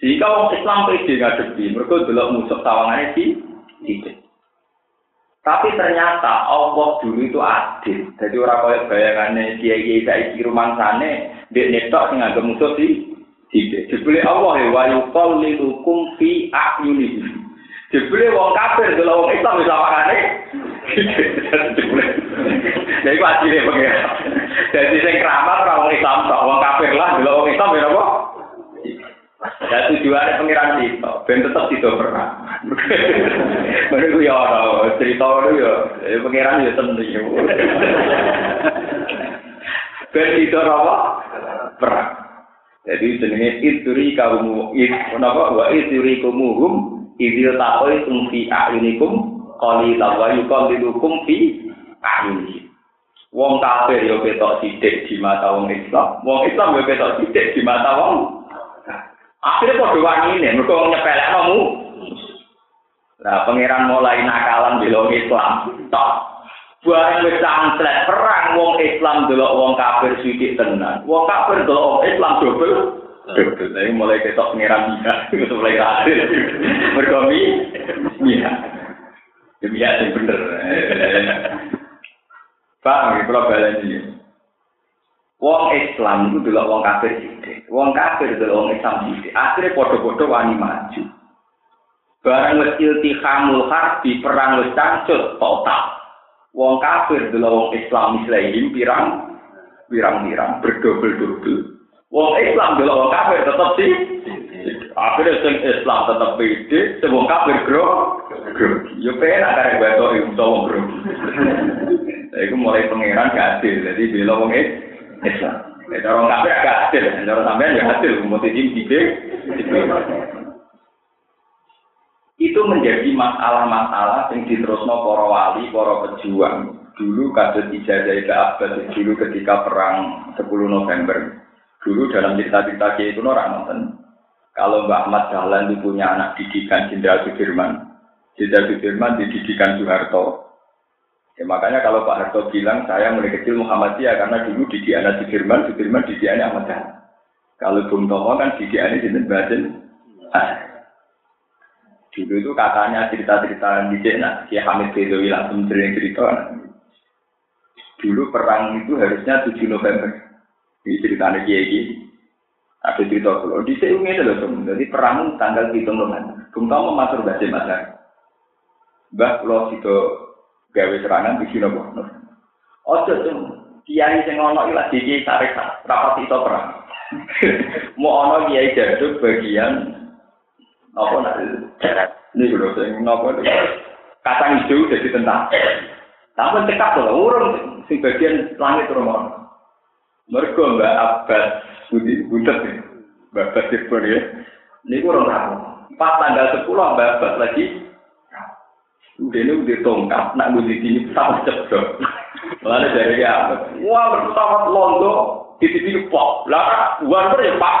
Jika orang Islam pede ngadepi, mereka dulu musuh tawangannya di tidak. Tapi ternyata Allah dulu itu adil. Jadi orang kaya bayangannya kiai saiki rumah sana, dia netok sing musuh di Tidak. Jebule Allah ya wa yuqallilukum fi a'yunihi. Jebule wong kafir delok wong Islam bisa makane. Jebule. Jadi ku adile pengen. Jadi sing keramat ora wong Islam tok, wong kafir lah delok wong Islam ya apa? Ya tujuannya pengiran itu, ben tetap tidak pernah. Mereka ya orang cerita itu ya, pengiran ya seneng ya. Ben tidak apa? Perang. Jadi jenenge ituri kaum it kenapa wa ituri kumuhum idil takoi tumfi ayunikum kali tawa yukom didukum fi ayunikum. Wong kafir yo ketok sithik di mata wong Islam. Wong Islam yo ketok sithik di mata wong Akhirnya kok doang ini, mereka nyepelek kamu. Nah, pangeran mulai nakalan di Islam. Tok. Barang wis sangslet perang wong Islam delok wong kafir sithik tenan. Wong kafir delok wong Islam dobel. Nah, mulai ketok pangeran bisa, itu mulai mi, iya. Demi ya sing bener. Pak, kalau baleni. Wong Islam itu delok wong kafir sithik. Wong kafir delok wong Islam sithik. Akhire padha-padha wani maju. Barang wis iltihamul harbi perang wis cangcut total. Wong kafir delok wong Islam Muslim pirang pirang-pirang berdobel-dobel. Wong Islam delok wong kafir tetep sih. Akhirnya sing Islam pede, sing wong kafir gro. Yo penak karek batok iku wong gro. Iku mulai pangeran gak adil, jadi bela wong Islam. Kafir agak sampean ya tipe itu menjadi masalah-masalah yang diterusno para wali, para pejuang. Dulu kasus ijazah ke Abbas dulu ketika perang 10 November. Dulu dalam cerita-cerita itu orang nonton. Kalau Mbak Ahmad Dahlan itu punya anak didikan Jenderal Sudirman. Jenderal Sudirman dididikan Soeharto. Ya, makanya kalau Pak Harto bilang saya mulai kecil Muhammadiyah karena dulu di anak di Firman, di Firman di Ahmad Dahlan. Kalau Bung Tomo kan di Diana di Batin. Ah. Dulu itu katanya cerita-cerita di Jena, si Hamid Bedowi langsung sering cerita. Dulu perang itu harusnya 7 November. Ini ceritanya Kiai. Ada cerita kalau di sini ini loh, jadi perang tanggal 7 November. Bung Tomo masuk bahasa Mas. Mbah kalau itu gawe serangan di sini boh. Ojo tuh, kiai sing ono ilah di kiai tarik rapat itu perang. Mau ono kiai jaduk bagian apa nak darat. Ini dulu sing apa kacang hijau jadi tentang. Tapi cekap loh, urung sing bagian langit rumah. Mereka mbak Abbas Budi Butet ya, mbak Abbas ya. Ini kurang ramu. Pas tanggal sepuluh mbak Abbas lagi Ini udah tongkat, nak gue di pesawat cepet. Lalu dari ya, wah pesawat londo di sini pop, lah uang ber ya pak.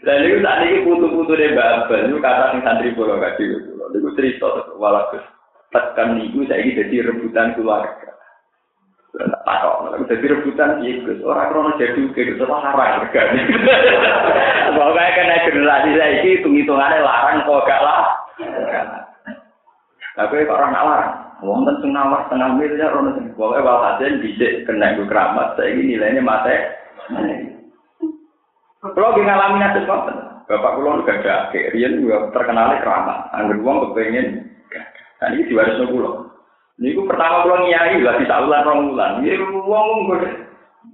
Dan itu saat ini putu-putu deh babel, itu kata nih santri pulau kasih itu, itu cerita walaupun tekan niku saya ini jadi rebutan keluarga. Takok jadi rebutan iya Gus. Orang krono jadi ke Gus. Larang regane pokoknya kena generasi saya ini hitung-hitungannya larang kok gak lah. Tapi kok orang larang? Wong ten sing nawar setengah miliar ono sing pokoke walhasil dhisik kena gue keramat. Saiki nilainya mate. Kalau di ngalami ngoten, bapak kula gak ada akhir, riyen terkenal keramat. Angger wong kepengin, nah ini diwarisno kula. Niku pertama kula nyai lah bisa ulan rong ulan. Ya wong wong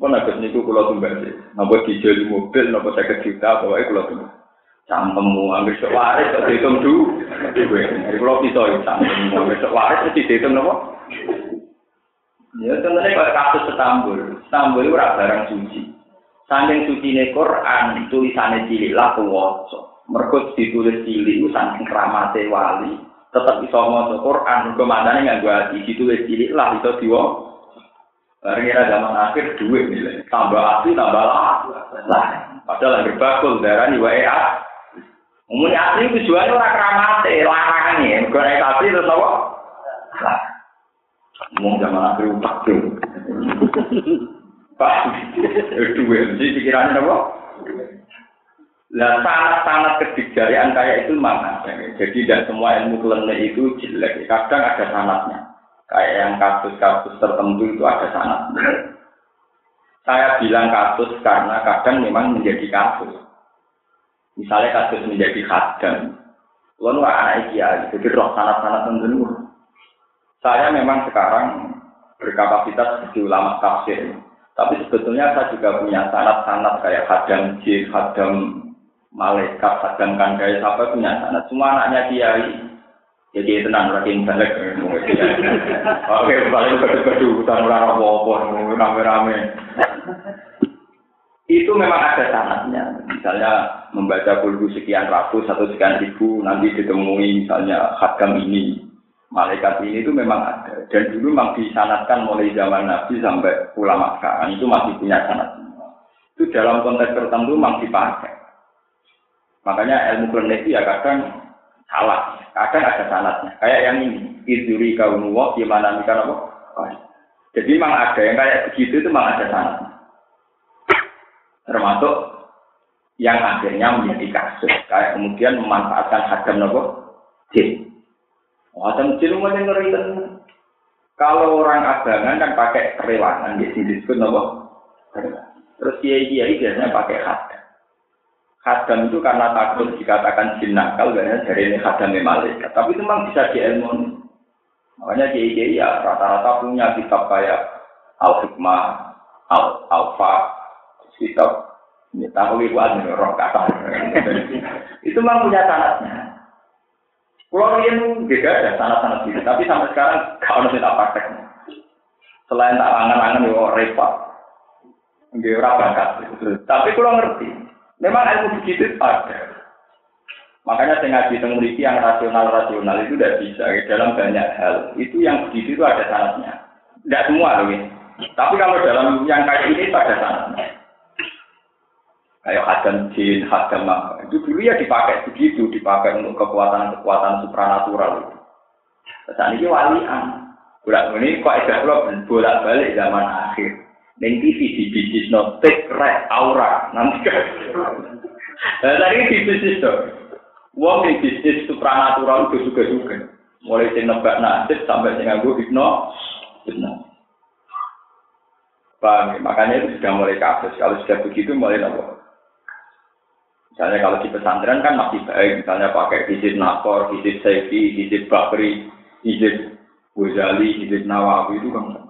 Pun agak niku kula tumbas. Napa dijeli mobil napa 50 juta pokoke kula tumbas. Campemu ambil sok waris kok dihitung du. Jadi kula ya campemu ambil sok waris mesti dihitung napa? Ya contohnya kalau kasus Istanbul, Istanbul itu barang suci. Saking suci ne Quran, tulisannya cilik lah kuwoso. Merkut ditulis cilik, saking keramate wali, tetap iso maca Quran. Mergo manane nganggo ati situ wis cilik lah iso diwo bareng era zaman akhir duit nilai tambah ati tambah lah. Lah padahal yang berbakul darah di wae ah umumnya asli tujuannya orang keramate larangannya mergo naik asli terus apa lah. Umum zaman akhir utak tuh pak duit. Pikirannya apa Nah, sangat-sangat kedikjarian kayak itu mana? Jadi tidak semua ilmu klinik itu jelek. Kadang ada sanatnya. Kayak yang kasus-kasus tertentu itu ada sanatnya. Saya bilang kasus karena kadang memang menjadi kasus. Misalnya kasus menjadi khadam. Lalu anak kiai, jadi roh sanat-sanat tentu. Saya memang sekarang berkapasitas sebagai ulama tafsir. Tapi sebetulnya saya juga punya sanat-sanat kayak hadam jin, hadam malaikat, hadam kandai, sampai punya sanat. Semua anaknya kiai. Jadi tenang, lagi balik. Oke, balik berdua-berdua, utang orang apa-apa, rame-rame. Itu memang ada sanatnya. Misalnya membaca kulhu sekian ratus atau sekian ribu, nanti ditemui misalnya hadam ini, malaikat ini itu memang ada dan dulu memang disanatkan mulai zaman Nabi sampai ulama sekarang itu masih punya sanat itu dalam konteks tertentu memang dipakai makanya ilmu klinik ya kadang salah. Kadang ada sanatnya kayak yang ini. Iduri kaunuwa gimana nih apa? Jadi memang ada yang kayak begitu itu memang ada sanatnya termasuk yang akhirnya menjadi kasus. Kayak kemudian memanfaatkan hadam nopo jin. Macam jin yang ngeri Kalau orang abangan kan pakai kerewangan, di sini disebut apa? Terus kiai kiai biasanya pakai hadam. Hadam itu karena takut dikatakan jin nakal, karena dari ini hadam malaikat. Tapi itu memang bisa diilmuni. Makanya kiai kiai ya rata-rata punya kitab kayak al hikmah, al alfa, kitab ini tahu ibu roh kata. itu memang punya sanatnya. Pulau ini juga ada sanat-sanat gitu, tapi sampai sekarang kalau nanti tak praktek. Selain tak angan-angan yo repot, nggak ora bakat. Tapi kalau ngerti, memang ilmu begitu ada. Makanya saya ngaji yang rasional-rasional itu tidak bisa. Dalam banyak hal, itu yang begitu itu ada sanatnya. Tidak semua loh ya. Tapi kalau dalam yang kayak ini ada sanatnya kayak hadam jin, hadam apa. Itu dulu ya dipakai begitu, dipakai untuk kekuatan-kekuatan supranatural itu. Saat ini walian. Bulan ini kok ada lo bolak balik zaman akhir. Neng TV di bisnis no aura nanti kan. Nah, tadi di bisnis tuh. Wong di bisnis supranatural itu juga juga. Mulai sing nebak nasib sampai sing nganggo hipno. Hipno. Paham ya? Makanya itu sudah mulai kasus. Kalau sudah begitu mulai nopo. Misalnya kalau di pesantren kan masih baik, misalnya pakai hizib Nakor, hizib Saifi, hizib Bakri, hizib Ghazali, hizib Nawawi itu kan.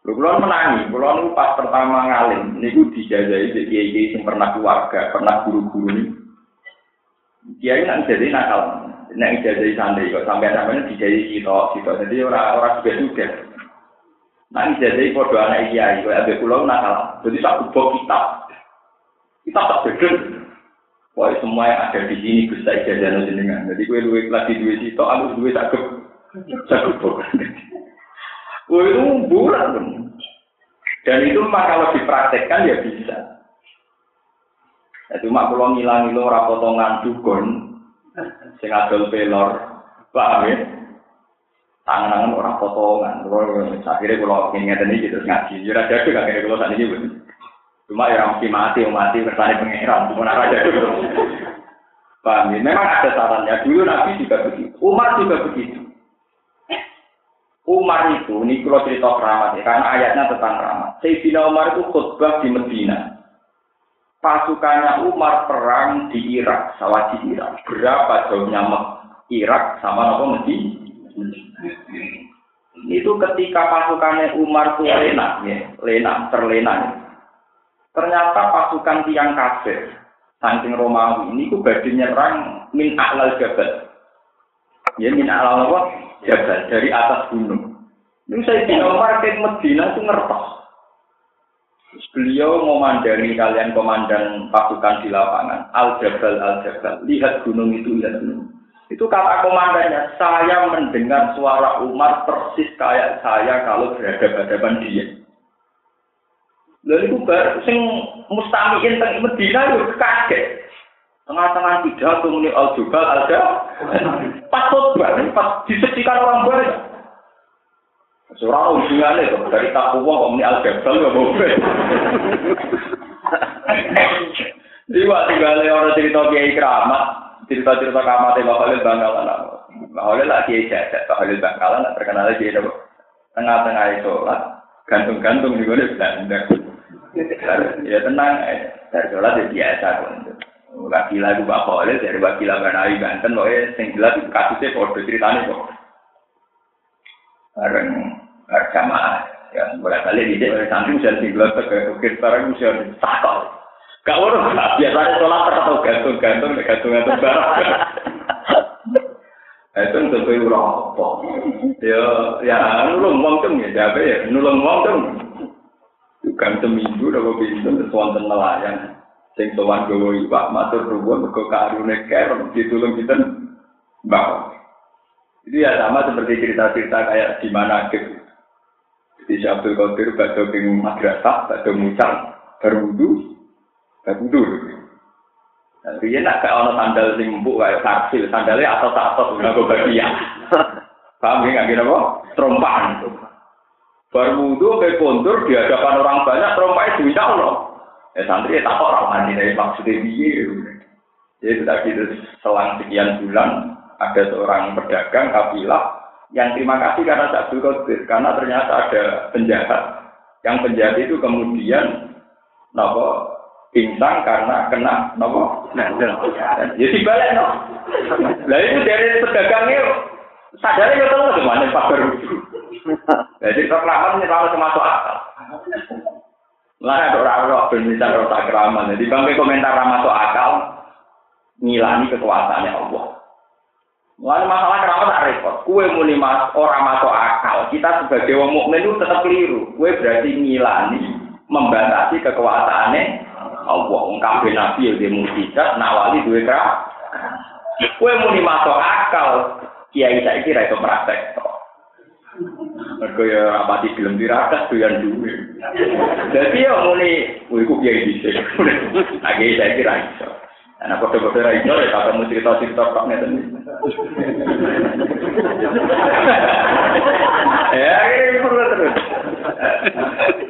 Lu kulon menangi, kulon pas pertama ngalim, ini gue dijajai di kiai yang pernah keluarga, pernah guru-guru ini. Kiai nggak jadi nakal, nggak ijazah santri kok sampai sampai dijajai sito, sito. Jadi orang-orang juga juga. Nah ijazah podo anak kiai, kalau ada kulon nakal. Jadi satu buku kitab, kita tak beda. Wah semua yang ada di sini bisa ijazah jenengan. Jadi gue luwe lagi duit itu, aku duit cakep, cakep Gue itu bulan Dan itu mah kalau dipraktekkan ya bisa. Ya cuma kalau ngilang-ngilang ora potongan dukun, sing adol pelor, paham ya? Tangan-tangan orang potongan. Akhirnya kalau ingin ngerti gitu ngaji, jujur aja tuh akhirnya kalau saat ini Cuma ya mesti mati, mati kersane pangeran, cuma aja dulu. Paham ya? Memang ada sarannya. Dulu Nabi juga begitu. Umar juga begitu. Umar itu, ini kalau cerita keramat ya, karena ayatnya tentang keramat. Sayyidina Umar itu khutbah di Medina. Pasukannya Umar perang di Irak, sawah di Irak. Berapa jauhnya Irak sama apa Medina? Itu ketika pasukannya Umar itu lena, ya, lena, terlena. Ya. Ternyata pasukan tiang kafir, saking Romawi ini ku badhe nyerang min a'lal jabal. Ya min a'lal apa? Jabal dari atas gunung. Ini saya di nomor ke Medina itu ngertos. Beliau memandani kalian komandan pasukan di lapangan. Al Jabal Al Jabal. Lihat gunung itu, lihat gunung. Itu kata komandannya, saya mendengar suara Umar persis kayak saya kalau berhadapan-hadapan dia. Lalu itu baru sing mustamiin teng Medina yo kaget. Tengah-tengah pidato muni al jubal ada pas khotbah pas disaksikan orang banyak. Seorang hubungannya tuh dari takwa kok muni al jabal ya mau Jadi waktu gale orang cerita kiai keramat, cerita-cerita keramat Mbak Khalil Bangkalan. Mbak Khalil lah kiai jahat, Mbak Khalil Bangkalan terkenal tengah-tengah itu lah gantung-gantung di gue Belanda ya tenang, dari sholat ya biasa kok. Wakila itu Pak Khalil dari wakila Banawi Banten, pokoknya yang jelas itu kasusnya kode ceritanya kok. Bareng jamaah, Ya, boleh kali di sini santri bisa tinggal ke ukir barang bisa ditakal. Gak urus, biasanya sholat atau gantung-gantung, gantung-gantung barang. Itu untuk itu apa? Ya, ya nulung wong tuh ya, jabe ya, nulung wong tuh. Bukan seminggu udah gue bisa sesuatu nelayan. Sing sowan gowo iwak matur nuwun mergo karune kerem ditulung kita bawa. Itu ya sama seperti cerita-cerita kayak di mana gitu. Jadi si Abdul Qadir badhe ping madrasah, badhe mucal, berwudu, berwudu. Nah, dia nak kayak ono sandal sing kayak karsil, sandalnya atas atas udah gue bagian. Paham ya nggak gini apa? Terompahan. Berwudu kayak kontur di hadapan orang banyak, terompahnya duit Allah. Ya santri ya tak orang mandi dari maksudnya dia. Jadi tadi itu selang sekian bulan ada seorang pedagang kafilah yang terima kasih karena Abdul Qadir karena ternyata ada penjahat. Yang penjahat itu kemudian nopo pingsan karena kena nopo ya balik no. Lah itu dari pedagangnya sadarnya ya tahu gimana Pak Baru? Jadi reklaman ini kalau termasuk akal lah ada orang-orang bermisal rasa keraman jadi bangke komentar masuk akal ngilani kekuasaannya Allah Lalu masalah kenapa tak repot? Kue muni mas orang masuk akal. Kita sebagai wong mukmin itu tetap keliru. Kue berarti ngilani, membatasi kekuasaannya Allah. Ungkap nabi yang dia mukjizat, nawali dua kerak. Kue muni masuk akal. Kiai saya kira itu praktek. Mereka ya apa di film tirakat yang duwe. Jadi ya muni, kue ku kiai bisa. Nah, saya kira itu. Nah, kode-kode ra iso ya kamu cerita-cerita tok ngeten. Ya, ini perlu terus.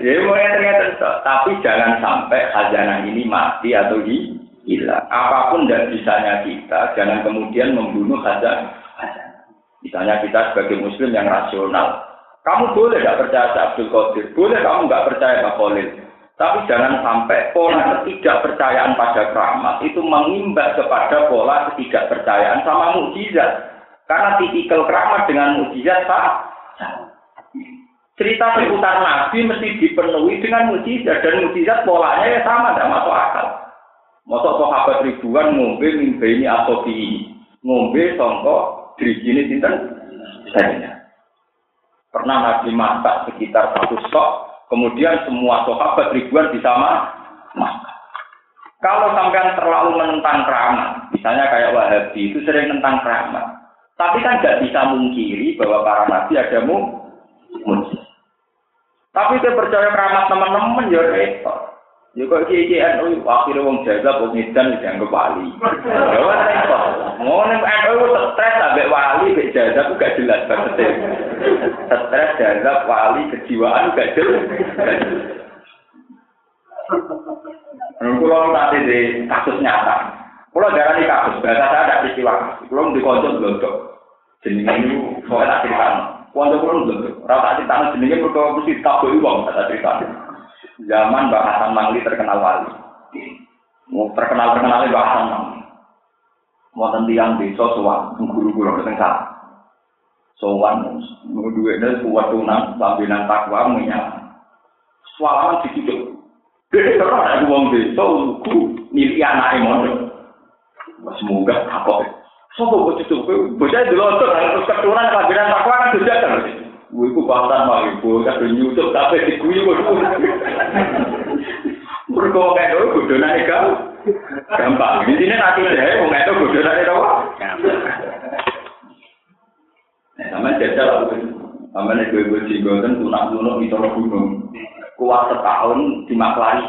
Ya, mau ternyata tapi jangan sampai khazanah ini mati atau hilang. Apa pun dan bisanya kita, jangan kemudian membunuh khazanah. Misalnya kita sebagai muslim yang rasional, kamu boleh tidak percaya Abdul Qadir, boleh kamu nggak percaya Pak Khalil, tapi jangan sampai pola ketidakpercayaan pada keramat itu mengimbas kepada pola ketidakpercayaan sama mukjizat. Karena tipikal keramat dengan mukjizat sama. Cerita seputar Nabi mesti dipenuhi dengan mukjizat dan mukjizat polanya ya sama, tidak masuk akal. Masuk sahabat ribuan ngombe mimpi ini atau di ngombe songkok dirijini sinten saya. Pernah Nabi masak sekitar satu stok Kemudian semua sahabat ribuan bisa makan. Kalau sampean terlalu menentang keramat, misalnya kayak Wahabi itu sering tentang keramat. Tapi kan nggak bisa mungkiri bahwa para nabi ada mujizat. Tapi saya percaya keramat teman-teman ya repot. Ya kok iki NU akhire wong jaga wong edan dianggap wali. Ya repot. Ngono NU stres ambek wali mek jaga gak jelas banget. Stres jaga wali kejiwaan gak jelas. Kulo nanti di kasus nyata. Kulo darani kasus, bahasa saya ada peristiwa. Kulo di konco. Jenenge soalnya tak cerita. Konco kulo blondok. Rata cerita jenenge mergo mesti tabu wong tak cerita. Zaman Mbak Hasan Mangli terkenal wali. Mau terkenal terkenal Mbak Hasan Mangli. Mau tentiang desa sowan guru-guru datang salah. Sowan mau duitnya kuat tunang sambilan takwa menyala. Sualaman dicucuk. Dia terus ada uang desa lugu milik anak emosi. Semoga kapok. Sopo bocah itu, bocah dulu tuh terus keturunan kabinet takwa kan sudah kan. Itu bahkan mau ibu, tapi nyusup tapi diguyu kok. Mereka kayak itu bodoh nanti gampang. Di sini nanti deh, mau itu bodoh nanti apa? Sama jajal aku. Sama nih gue gue juga kan tunak tunak di tolong gunung. Kuat setahun di maklari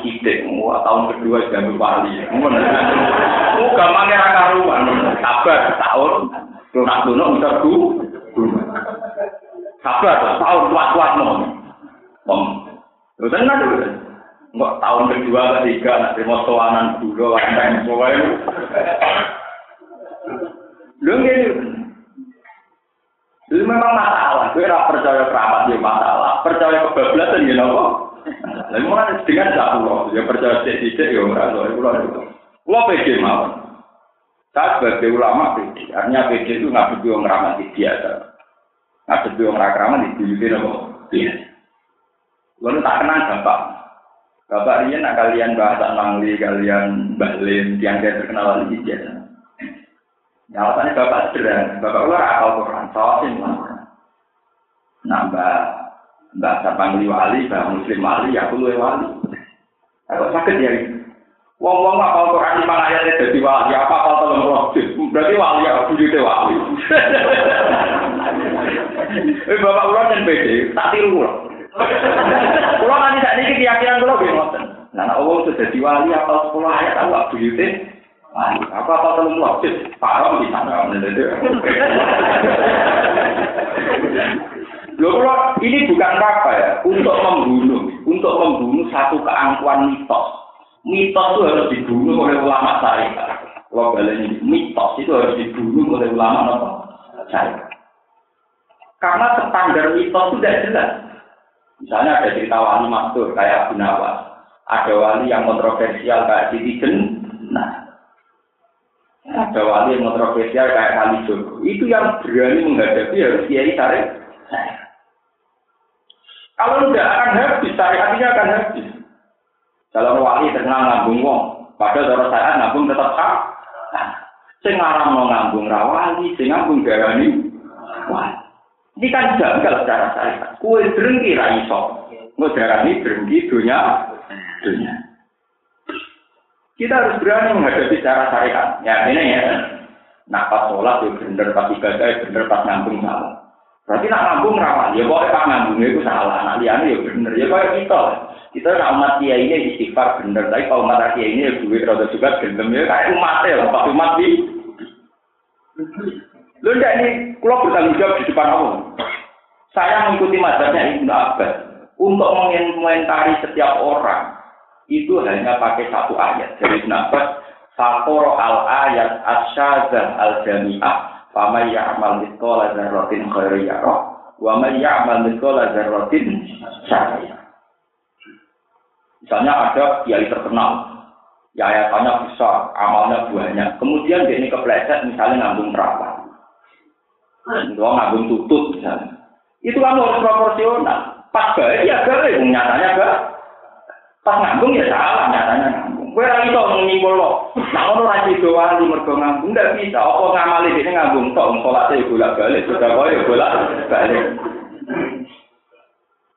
wah tahun kedua jadi wali. Mau gampangnya raka rumah, sabar setahun tunak tunak bisa gunung. Sabar, tahun kuat-kuat no. Om, lu tenang dulu. Enggak tahun kedua, ketiga, nak terima soanan dulu, wanteng, pokoknya. Lu gini, itu memang masalah. Gue rasa percaya kerabat dia masalah. Percaya kebablasan ya nopo. Lalu mana dengan satu dia percaya sedikit ya merasa itu loh. Lo pede mau. Saya sebagai ulama pede. Artinya pede itu nggak butuh ngeramati biasa. Orang keramat di dunia nopo. Iya. Lalu tak kenal bapak. Bapak ini nak kalian bahasa Mangli, kalian Bahlin, yang dia terkenal di. Ya, alasannya bapak sederhana. Bapak luar akal Quran, sawasin lah. Nah, mbak, mbak Sapangli wali, mbak Muslim wali, aku luwe wali. Aku sakit ya. Wong-wong apal Quran lima ayatnya jadi wali, apa apal roh Berarti wali ya, bujute wali. Eh, bapak ulang dan pede, tak tiru loh. Kulo nanti saat ini keyakinan kulo gue ngoten. Nah, Allah sudah jadi wali apal sepuluh ayat aku bujute. Apa apa tolong roh Paham di sana. Loh, kalau ini bukan apa ya, untuk membunuh, untuk membunuh satu keangkuhan mitos. Mitos itu harus dibunuh oleh ulama syariat. Kalau balik mitos itu harus dibunuh oleh ulama apa? Syariat. Karena standar mitos tidak jelas. Misalnya ada cerita wali mastur kayak Abu Nawas. Ada wali yang kontroversial kayak Siti Nah, ada wali yang kontroversial kayak Kali Joko. Itu yang berani menghadapi harus kiai tarik. Kalau tidak akan habis, syariatnya akan habis. Kalau wali terkenal ngambung wong, padahal cara saya ngambung tetap sah. Nah, sing mau rawali, sing ngambung darani wali. Ini kan janggal secara syariat. Kue berhenti ra iso. Ngodarani berhenti dunia dunia. Kita harus berani menghadapi secara syariat. Ya ini ya. Nah pas sholat ya bener, pas ibadah ya bener, pas ngambung salah. Berarti nak ngambung rawan, ya pokoknya pak ngambungnya itu salah, nak liane ya bener, ya kayak kita. Kita nak umat dia ini istighfar bener, tapi kalau umat dia ini ya duit rada juga gendem ya kayak umat ya, pas umat di. Lu ndak ini, kalau bertanggung jawab di depan Allah. Saya mengikuti mazhabnya Ibnu Abbas untuk mengomentari setiap orang itu hanya pakai satu ayat dari Ibnu Abbas. Fakor al ayat asyazah al jami'ah Fama ya'mal mithqala dzarratin khairan yarah wa man ya'mal mithqala dzarratin syarran Misalnya ada kiai terkenal, ya ayatannya besar, amalnya banyak. Kemudian dia ini kepleset misalnya ngambung perawan. Dua ngambung tutut misalnya. Itu kan harus proporsional. Pas baik ya baik, nyatanya gak. Pas ngambung ya salah nyatanya Kowe ora iso nyimpul lo. Nah ono ra sida wali mergo ngambung ndak bisa. Apa ngamali dene ngambung tok salate bolak-balik, sudah koyo bolak-balik.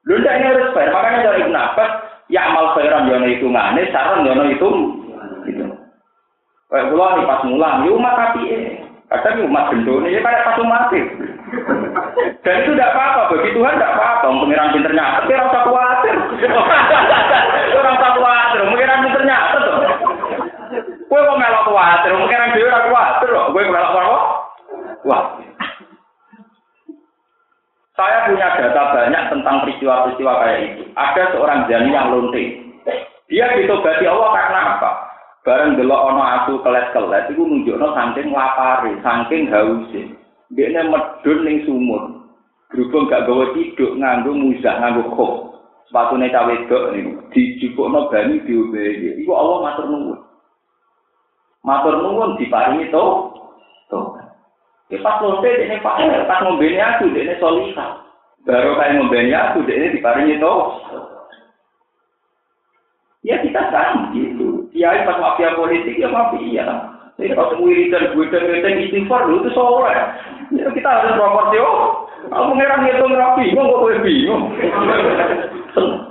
Lho ndak ini harus fair. Makanya dari Ibn Abbas, ya amal khairan yono hitungane, saran yono itu. Gitu. Kayak kula pas mulang, ya umat api Kadang umat gendone ya kayak pas umat Dan itu tidak apa-apa, bagi Tuhan tidak apa-apa. Pengiran pinternya, tapi rasa khawatir. Orang tak khawatir, pengiran pinternya. Kue kok melok khawatir, pengiran dia orang khawatir loh. Kue melok apa? Wah. Saya punya data banyak tentang peristiwa-peristiwa kayak itu. Ada seorang jani yang lonte. Dia ditobati Allah karena apa? Bareng delok ana aku kelet-kelet iku nunjukno saking lapare, saking hause. Dekne medun ning sumur. Berhubung gak gawe tiduk nganggo muzah nganggo kok. Sepatune cawe wedok niku dijupukno banyu diobehi. Iku Allah matur nuwun. Matur nuwun diparingi to. To. Ya pas lonte dekne Pak, pas ngombene aku dekne solihah. Baru kayak ngombene aku dekne diparingi to. Ya kita kan gitu. Kiai pas mafia politik ya mafia. Ini kalau wiridan, wiridan, istighfar dulu itu soleh. Ya, kita harus proporsi. Oh, aku mengira ngitung rapi, kok gue bingung.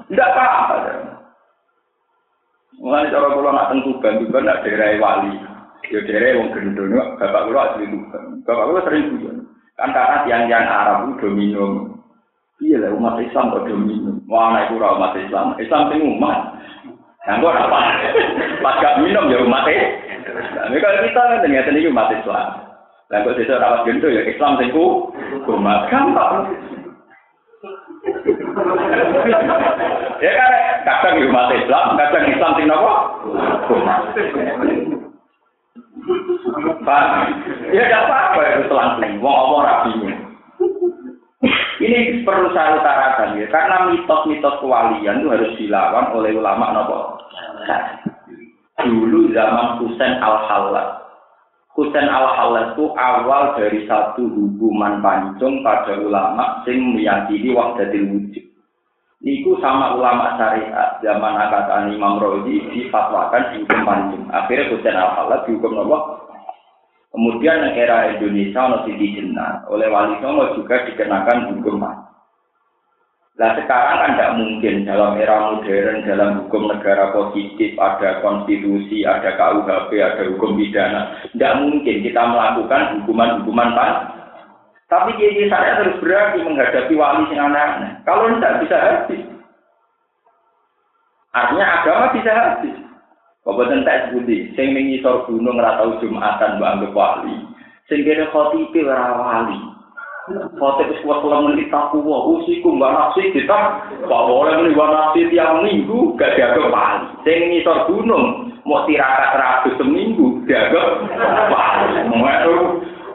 Tidak apa-apa. Mulai cara kalau nak tentu bantu kan nak daerah wali. Ya daerah yang gendong, bapak gue asli tuban. Bapak gue sering tuban. Kan karena tiang-tiang Arab itu domino. Iya lah umat Islam kok domino. Wah, anak umat Islam. Islam itu umat. Yang gue apa? Pas gak minum ya umat. Nah, kalau kita kan ternyata ini umat Islam. Dan kok sisa rawat gendut ya Islam singku umat gampang. ya kan kadang umat Islam, kadang Islam sing nopo? Pak, ya gak apa-apa itu selang-seling. Wong apa rapi ini perlu saya utarakan ya, karena mitos-mitos kewalian itu harus dilawan oleh ulama nopo. Dulu zaman Husain al Halal, Husain al Halal itu awal dari satu hubungan panjang pada ulama sing meyakini wahdatil wujud. Niku sama ulama syariat zaman angkatan Imam Rozi difatwakan dihukum pancung. Akhirnya Husain al halal dihukum nopo. Kemudian era Indonesia ono Siti Jenar oleh Wali Songo juga dikenakan hukum pancung. Nah sekarang kan tidak mungkin dalam era modern, dalam hukum negara positif, ada konstitusi, ada KUHP, ada hukum pidana. Tidak mungkin kita melakukan hukuman-hukuman pancung. Tapi kiai saya terus berarti menghadapi wali yang aneh-aneh. Kalau tidak bisa habis. Artinya agama bisa habis. Kabupaten tak sebuti, sing mengisor gunung ratau jumatan mbak wali. Sing kene khotibe ora wali. Khotib wis kuat selama menit takwa, usiku mbak nafsi kita, pak boleh nih mbak nafsi tiap minggu gak jaga wali. Sing mengisor gunung mau tirakat ratus seminggu jaga wali.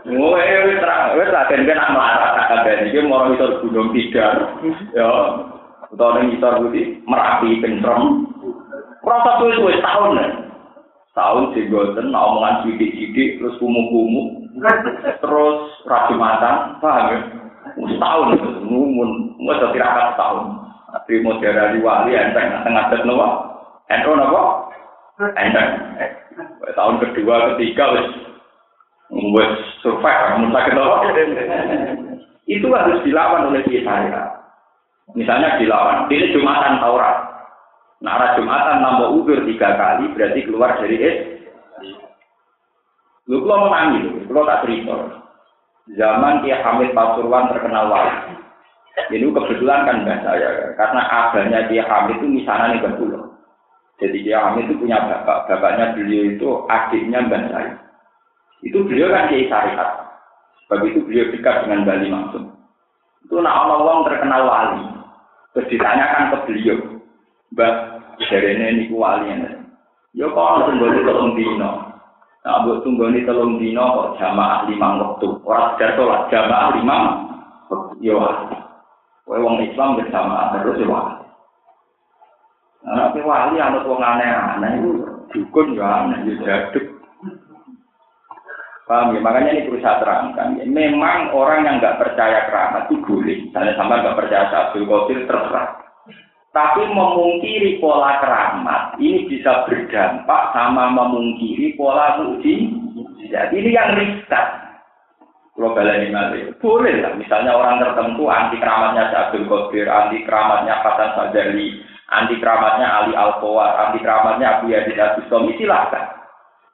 Oh, eh, wis ra, wis ra ben ben melarat kabeh iki mau ngisor gunung tidar. Ya, utawa ning ngisor putih merapi pentrem. Proses suwe wis tahun. Tahun sing goten omongan sidik-sidik terus kumuh-kumuh. Terus ra jumatan, paham ya? Wis tahun ngumun, wis tirakat tahun. Tapi mau di wali enteng tengah tengah nopo? Ento nopo? Enteng. Tahun kedua, ketiga wis membuat survive, sakit Itu harus dilawan oleh kita. Misalnya dilawan, ini Jumatan Taurat. Nah, arah Jumatan nambah udur tiga kali, berarti keluar dari es. Lu kalau menangis, kalau tak cerita. Zaman dia Hamid Pasuruan terkenal wali. Ini kebetulan kan mbak saya, karena abahnya dia Hamid itu misalnya nih pulau. Jadi dia Hamid itu punya bapak, bapaknya beliau itu adiknya mbak saya. Itu beliau kan kiai syariat. Sebab itu beliau dekat dengan Bali langsung. Itu nak Allah terkenal wali. Terus ditanyakan ke beliau, Mbak, dari ini niku wali. Ya kok tunggu di telung dino. Nah, buat tunggu di telung dino kok jamaah lima waktu. Orang sekedar sholat jamaah lima. Ya wali. Kowe wong Islam bersama terus ya wali. Nah, tapi wali anut wong aneh-aneh itu dukun ya aneh, ya jaduk. Paham ya? Makanya ini perlu saya terangkan. Ya. Memang orang yang nggak percaya keramat itu boleh. Misalnya sama nggak percaya Abdul Qadir terserah. Tapi memungkiri pola keramat ini bisa berdampak sama memungkiri pola mujizat. Ini yang riskan. Kalau ini malih, boleh lah. Misalnya orang tertentu anti keramatnya Abdul Qadir, anti keramatnya Hasan Sajali, anti keramatnya Ali Al anti keramatnya Abu Yazid Abdul silahkan.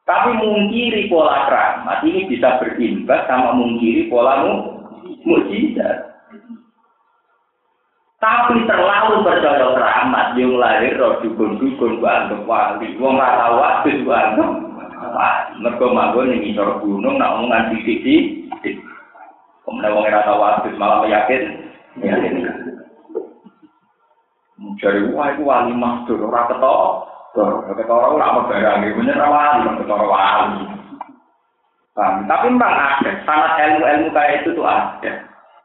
Tapi mungkiri pola keramat ini bisa berimbas sama mungkiri pola mujizat. Tapi terlalu percaya keramat yang lahir roh dukun-dukun anggap wali. Wong ora tau gua anggap wali. Mergo manggon gunung nak omongan sithik-sithik. Kemudian wong ora tau waktu malah yakin. Yakin. Mencari wah itu wali mahdur ora ketok. Ketara ora apa barang, bener wali, ketara wali. Tapi memang ada, sangat ilmu-ilmu kayak itu tuh ada.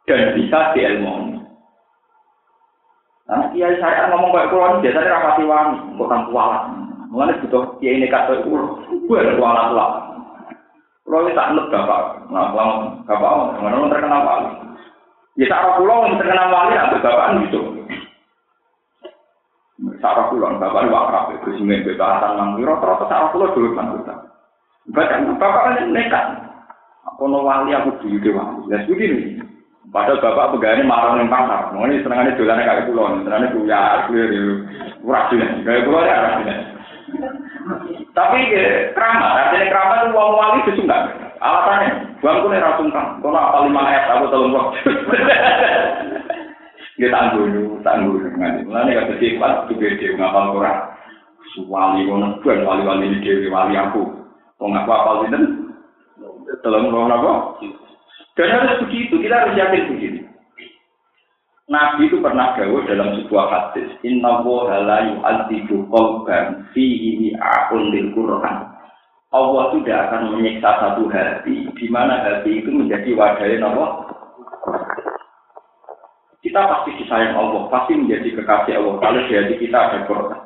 Dan bisa diilmoni. Nah, kiai saya ngomong kayak kulon, biasanya rapati wani, bukan kualat. Mengenai butuh kiai ini kata itu, gue ada kualat lah. Kalau ini tak nut bapak, nah, kalau bapak, mana terkenal wali. Ya, tak pulau terkenal wali, nah, bapak gitu. Sarah kulon, bapak ini wakrab, itu sini bebasan nang rata-rata sarah kulon dulu kan kita. Bapak kan nekat. Aku no wali aku dulu di wali. Ya begini. Padahal bapak pegawai marah ning pasar. Mau ini senengannya jualannya kayak kulon, senengannya punya kuliah di murah juga. Kayak kulon ya artinya. Tapi keramat, artinya keramat itu uang wali enggak. Alasannya, bangku nih rasungkan. Kalau apa lima ayat aku tolong Dia tangguh dulu, tangguh dulu. Mulanya kata sifat, juga dia ngapal Quran. Wali ngono ben wali-wali dewi wali aku. Wong aku apal sinten? Tolong ngomong apa? Dan harus begitu, kita harus yakin begitu. Nabi itu pernah gawe dalam sebuah hadis, Inna woha la yu'adzibu qalban fihi akun lil Qur'an. Allah tidak akan menyiksa satu hati, di mana hati itu menjadi wadahnya Allah kita pasti disayang Allah, pasti menjadi kekasih Allah. Kalau di hati kita ada Quran.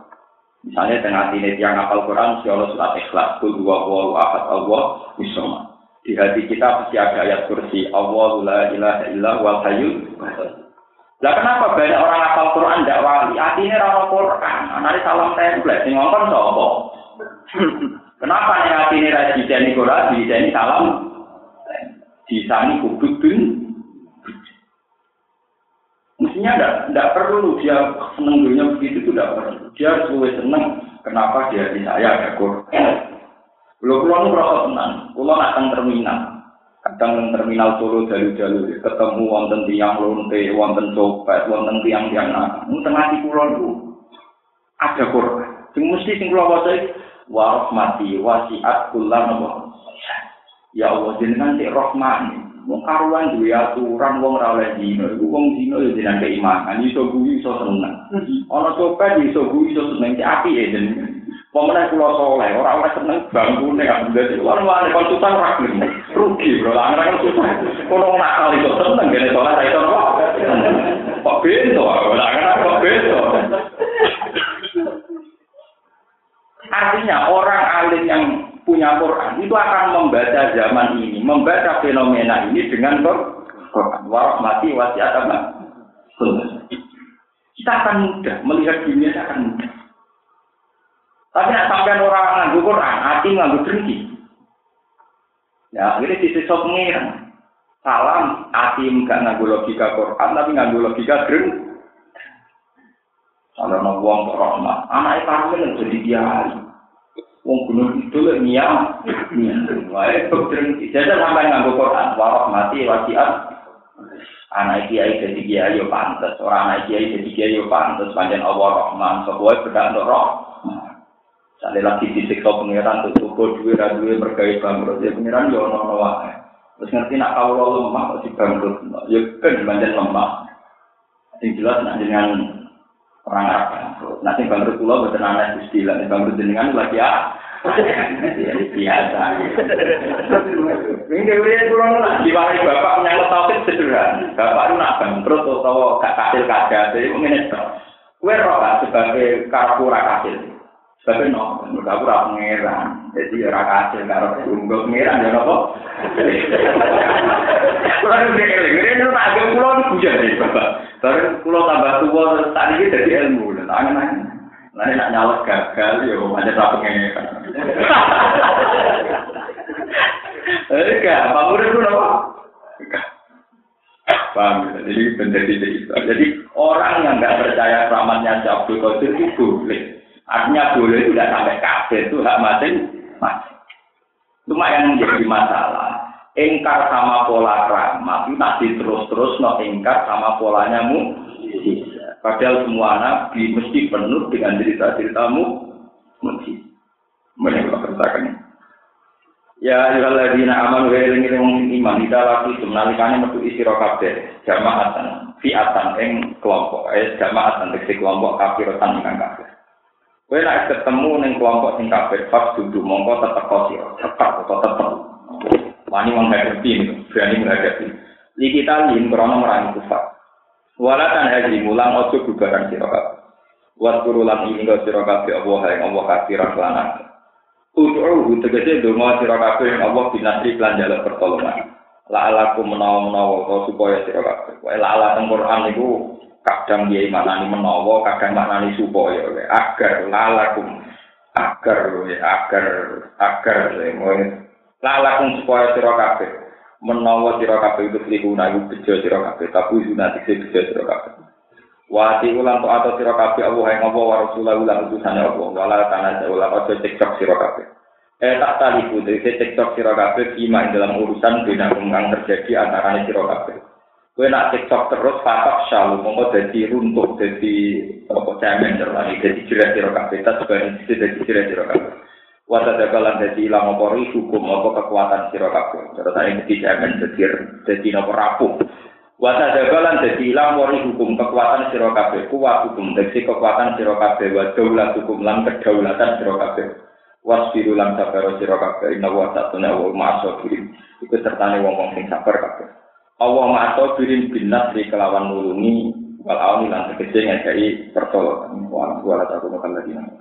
Misalnya dengan ini yang hafal Quran, si Allah surat ikhlas, kul dua wa ahad Allah, misoma. Di hati kita pasti ada ayat kursi, Allah la ilaha illa wal hayyul Lah kenapa banyak orang hafal Quran tidak wali? Artinya orang Quran, nanti salam template, sing ngomong sapa? Kenapa nih hati ini rajin dijani Quran, dijani salam? Disani kubuk bin. Mestinya tidak perlu dia seneng dunia begitu itu tidak perlu. Dia harus seneng. Kenapa dia di saya ada Quran? Kalau pulau merasa tenang, pulau nak terminal, kadang terminal Solo jalur-jalur ketemu wonten tiang lonte, wonten copet, wonten tiang-tiang nak. Tengah di pulau itu ada Quran. Sing mesti sing kula waca wa rahmati wasiat kullam Ya Allah jenengan sik rahman. Wong karuan duwe aturan wong ora oleh dino, iku wong dino ya jenengan keimanan, iso guyu iso seneng. Ana copet iso guyu iso seneng, apike jenengan. Pemenang pulau soleh, orang-orang seneng bangkune kan dadi orang wani konsultan ora gelem. Rugi bro, lah kan susah. Nakal itu seneng gene soleh iso kok. Kok bento, kan kok bento. Artinya orang alim yang punya Quran itu akan membaca zaman ini, membaca fenomena ini dengan Quran. Warahmati wasiat apa? Kita akan mudah melihat dunia akan mudah. Tapi nak sampai orang nganggu Quran, hati nganggu dengki. Ya, ini sisi pengiran. Salam, hati enggak nganggu logika Quran, tapi nganggu logika deng. Kalau mau buang ke rahmat, anak itu jadi kiai. Wong gunung itu lek niat, niat. Wae dengki. Jadi sampai nganggu Quran, warahmati wasiat. Anak kiai jadi kiai yo pantas, orang anak kiai jadi kiai yo pantas. Panjang Allah Rahman, sebuah beda untuk rahmat. Sale lagi disiksa pangeran tuh cukup duwe ra duwe berkait bangkrut ya pangeran yo ono ono wae. Terus ngerti nak kawula lemah kok bangkrut. Ya kan pancen lemah. Sing jelas nak dengan orang Arab bangkrut. Nah sing bangkrut kula boten ana Gusti lan bangkrut jenengan lagi ya. biasa. Ini dewe kula nak diwari bapak punya topik sederhana. Bapak itu nak bangkrut atau gak kasil jadi ngene sebagai karapura kasil. Tapi no, mereka aku rasa pangeran. Jadi ora kasil karo tunggu pangeran ya nopo. Kulo nek ngene tak agak kulo bujan iki, Bapak. Bareng kulo tambah tua terus tadi iki dadi ilmu, tangan nang. Lah nek nyalek gagal ya aja tak pangeran. Eh, gak, Pak Murid ku nopo? Paham, jadi menjadi itu. Jadi orang yang nggak percaya rahmatnya Abdul Qadir itu boleh. Artinya boleh tidak sampai kafir itu hak masing masing. Cuma yang menjadi masalah, engkar sama pola rahmat itu nanti terus-terus no engkar sama polanya mu. Padahal semua nabi mesti penuh dengan cerita-ceritamu mesti. Mereka katakan Ya ayyuhalladzina amanu wa eling wong iman ida laki nalikane metu isi kabeh jamaatan fiatan ing kelompok eh jamaatan tegese kelompok kafirotan ingkang kafir Kowe nek ketemu ning kelompok sing kafir, pas duduk mongko tetep sira, tetep atau tetep. Wani menghadapi, berani menghadapi. Li kita lin krono merangi kufar. Walatan haji mulang ojo bubaran sira kabeh. Wat kurulan ini kau sira kabeh Allah yang Allah kafiran lanan. Ud'uhu tegese donga sira kabeh yang Allah binasri lan jaluk pertolongan. La alaku menawa-menawa supaya sira kabeh. Wae la ala Quran niku kadang dia maknani menawa, kadang maknani supaya agar lalakum agar agar agar lalakum supaya sira kabeh. Menawa sira kabeh itu diguna iku bejo sira kabeh. Tapi sunat iki bejo sira kabeh. Wati ulang to atau sira kabeh Allah yang apa wa rasulullah ulang utusane Allah wala tanah ulang aja cekcok sira kabeh. Eh tak taliku dari cekcok sira kabeh kima dalam urusan bina kang terjadi antara sira kabeh Kue nak tiktok terus patok shalom, mau jadi runtuh, jadi apa cemen terlagi, jadi jelas rokaat kita sebagai sisi jadi jelas di rokaat. Wata dagalan jadi ilang apa hukum apa kekuatan si rokaat. Terus saya jadi cemen, jadi jadi nopo rapuh. Wata dagalan jadi ilang wari hukum kekuatan si rokaat. Kuat hukum, jadi kekuatan si rokaat. Wadaulat hukum lan kedaulatan si rokaat. Wasbiru lan sabar si rokaat. Inna wa satuna wa ma'asobirin. Itu sertane wong-wong sing sabar kabeh. Allah ma'ato birin bin nasri kelawan nulungi wal awni lan tegese ngekei pertolongan. Wa ala ta'ala ta'ala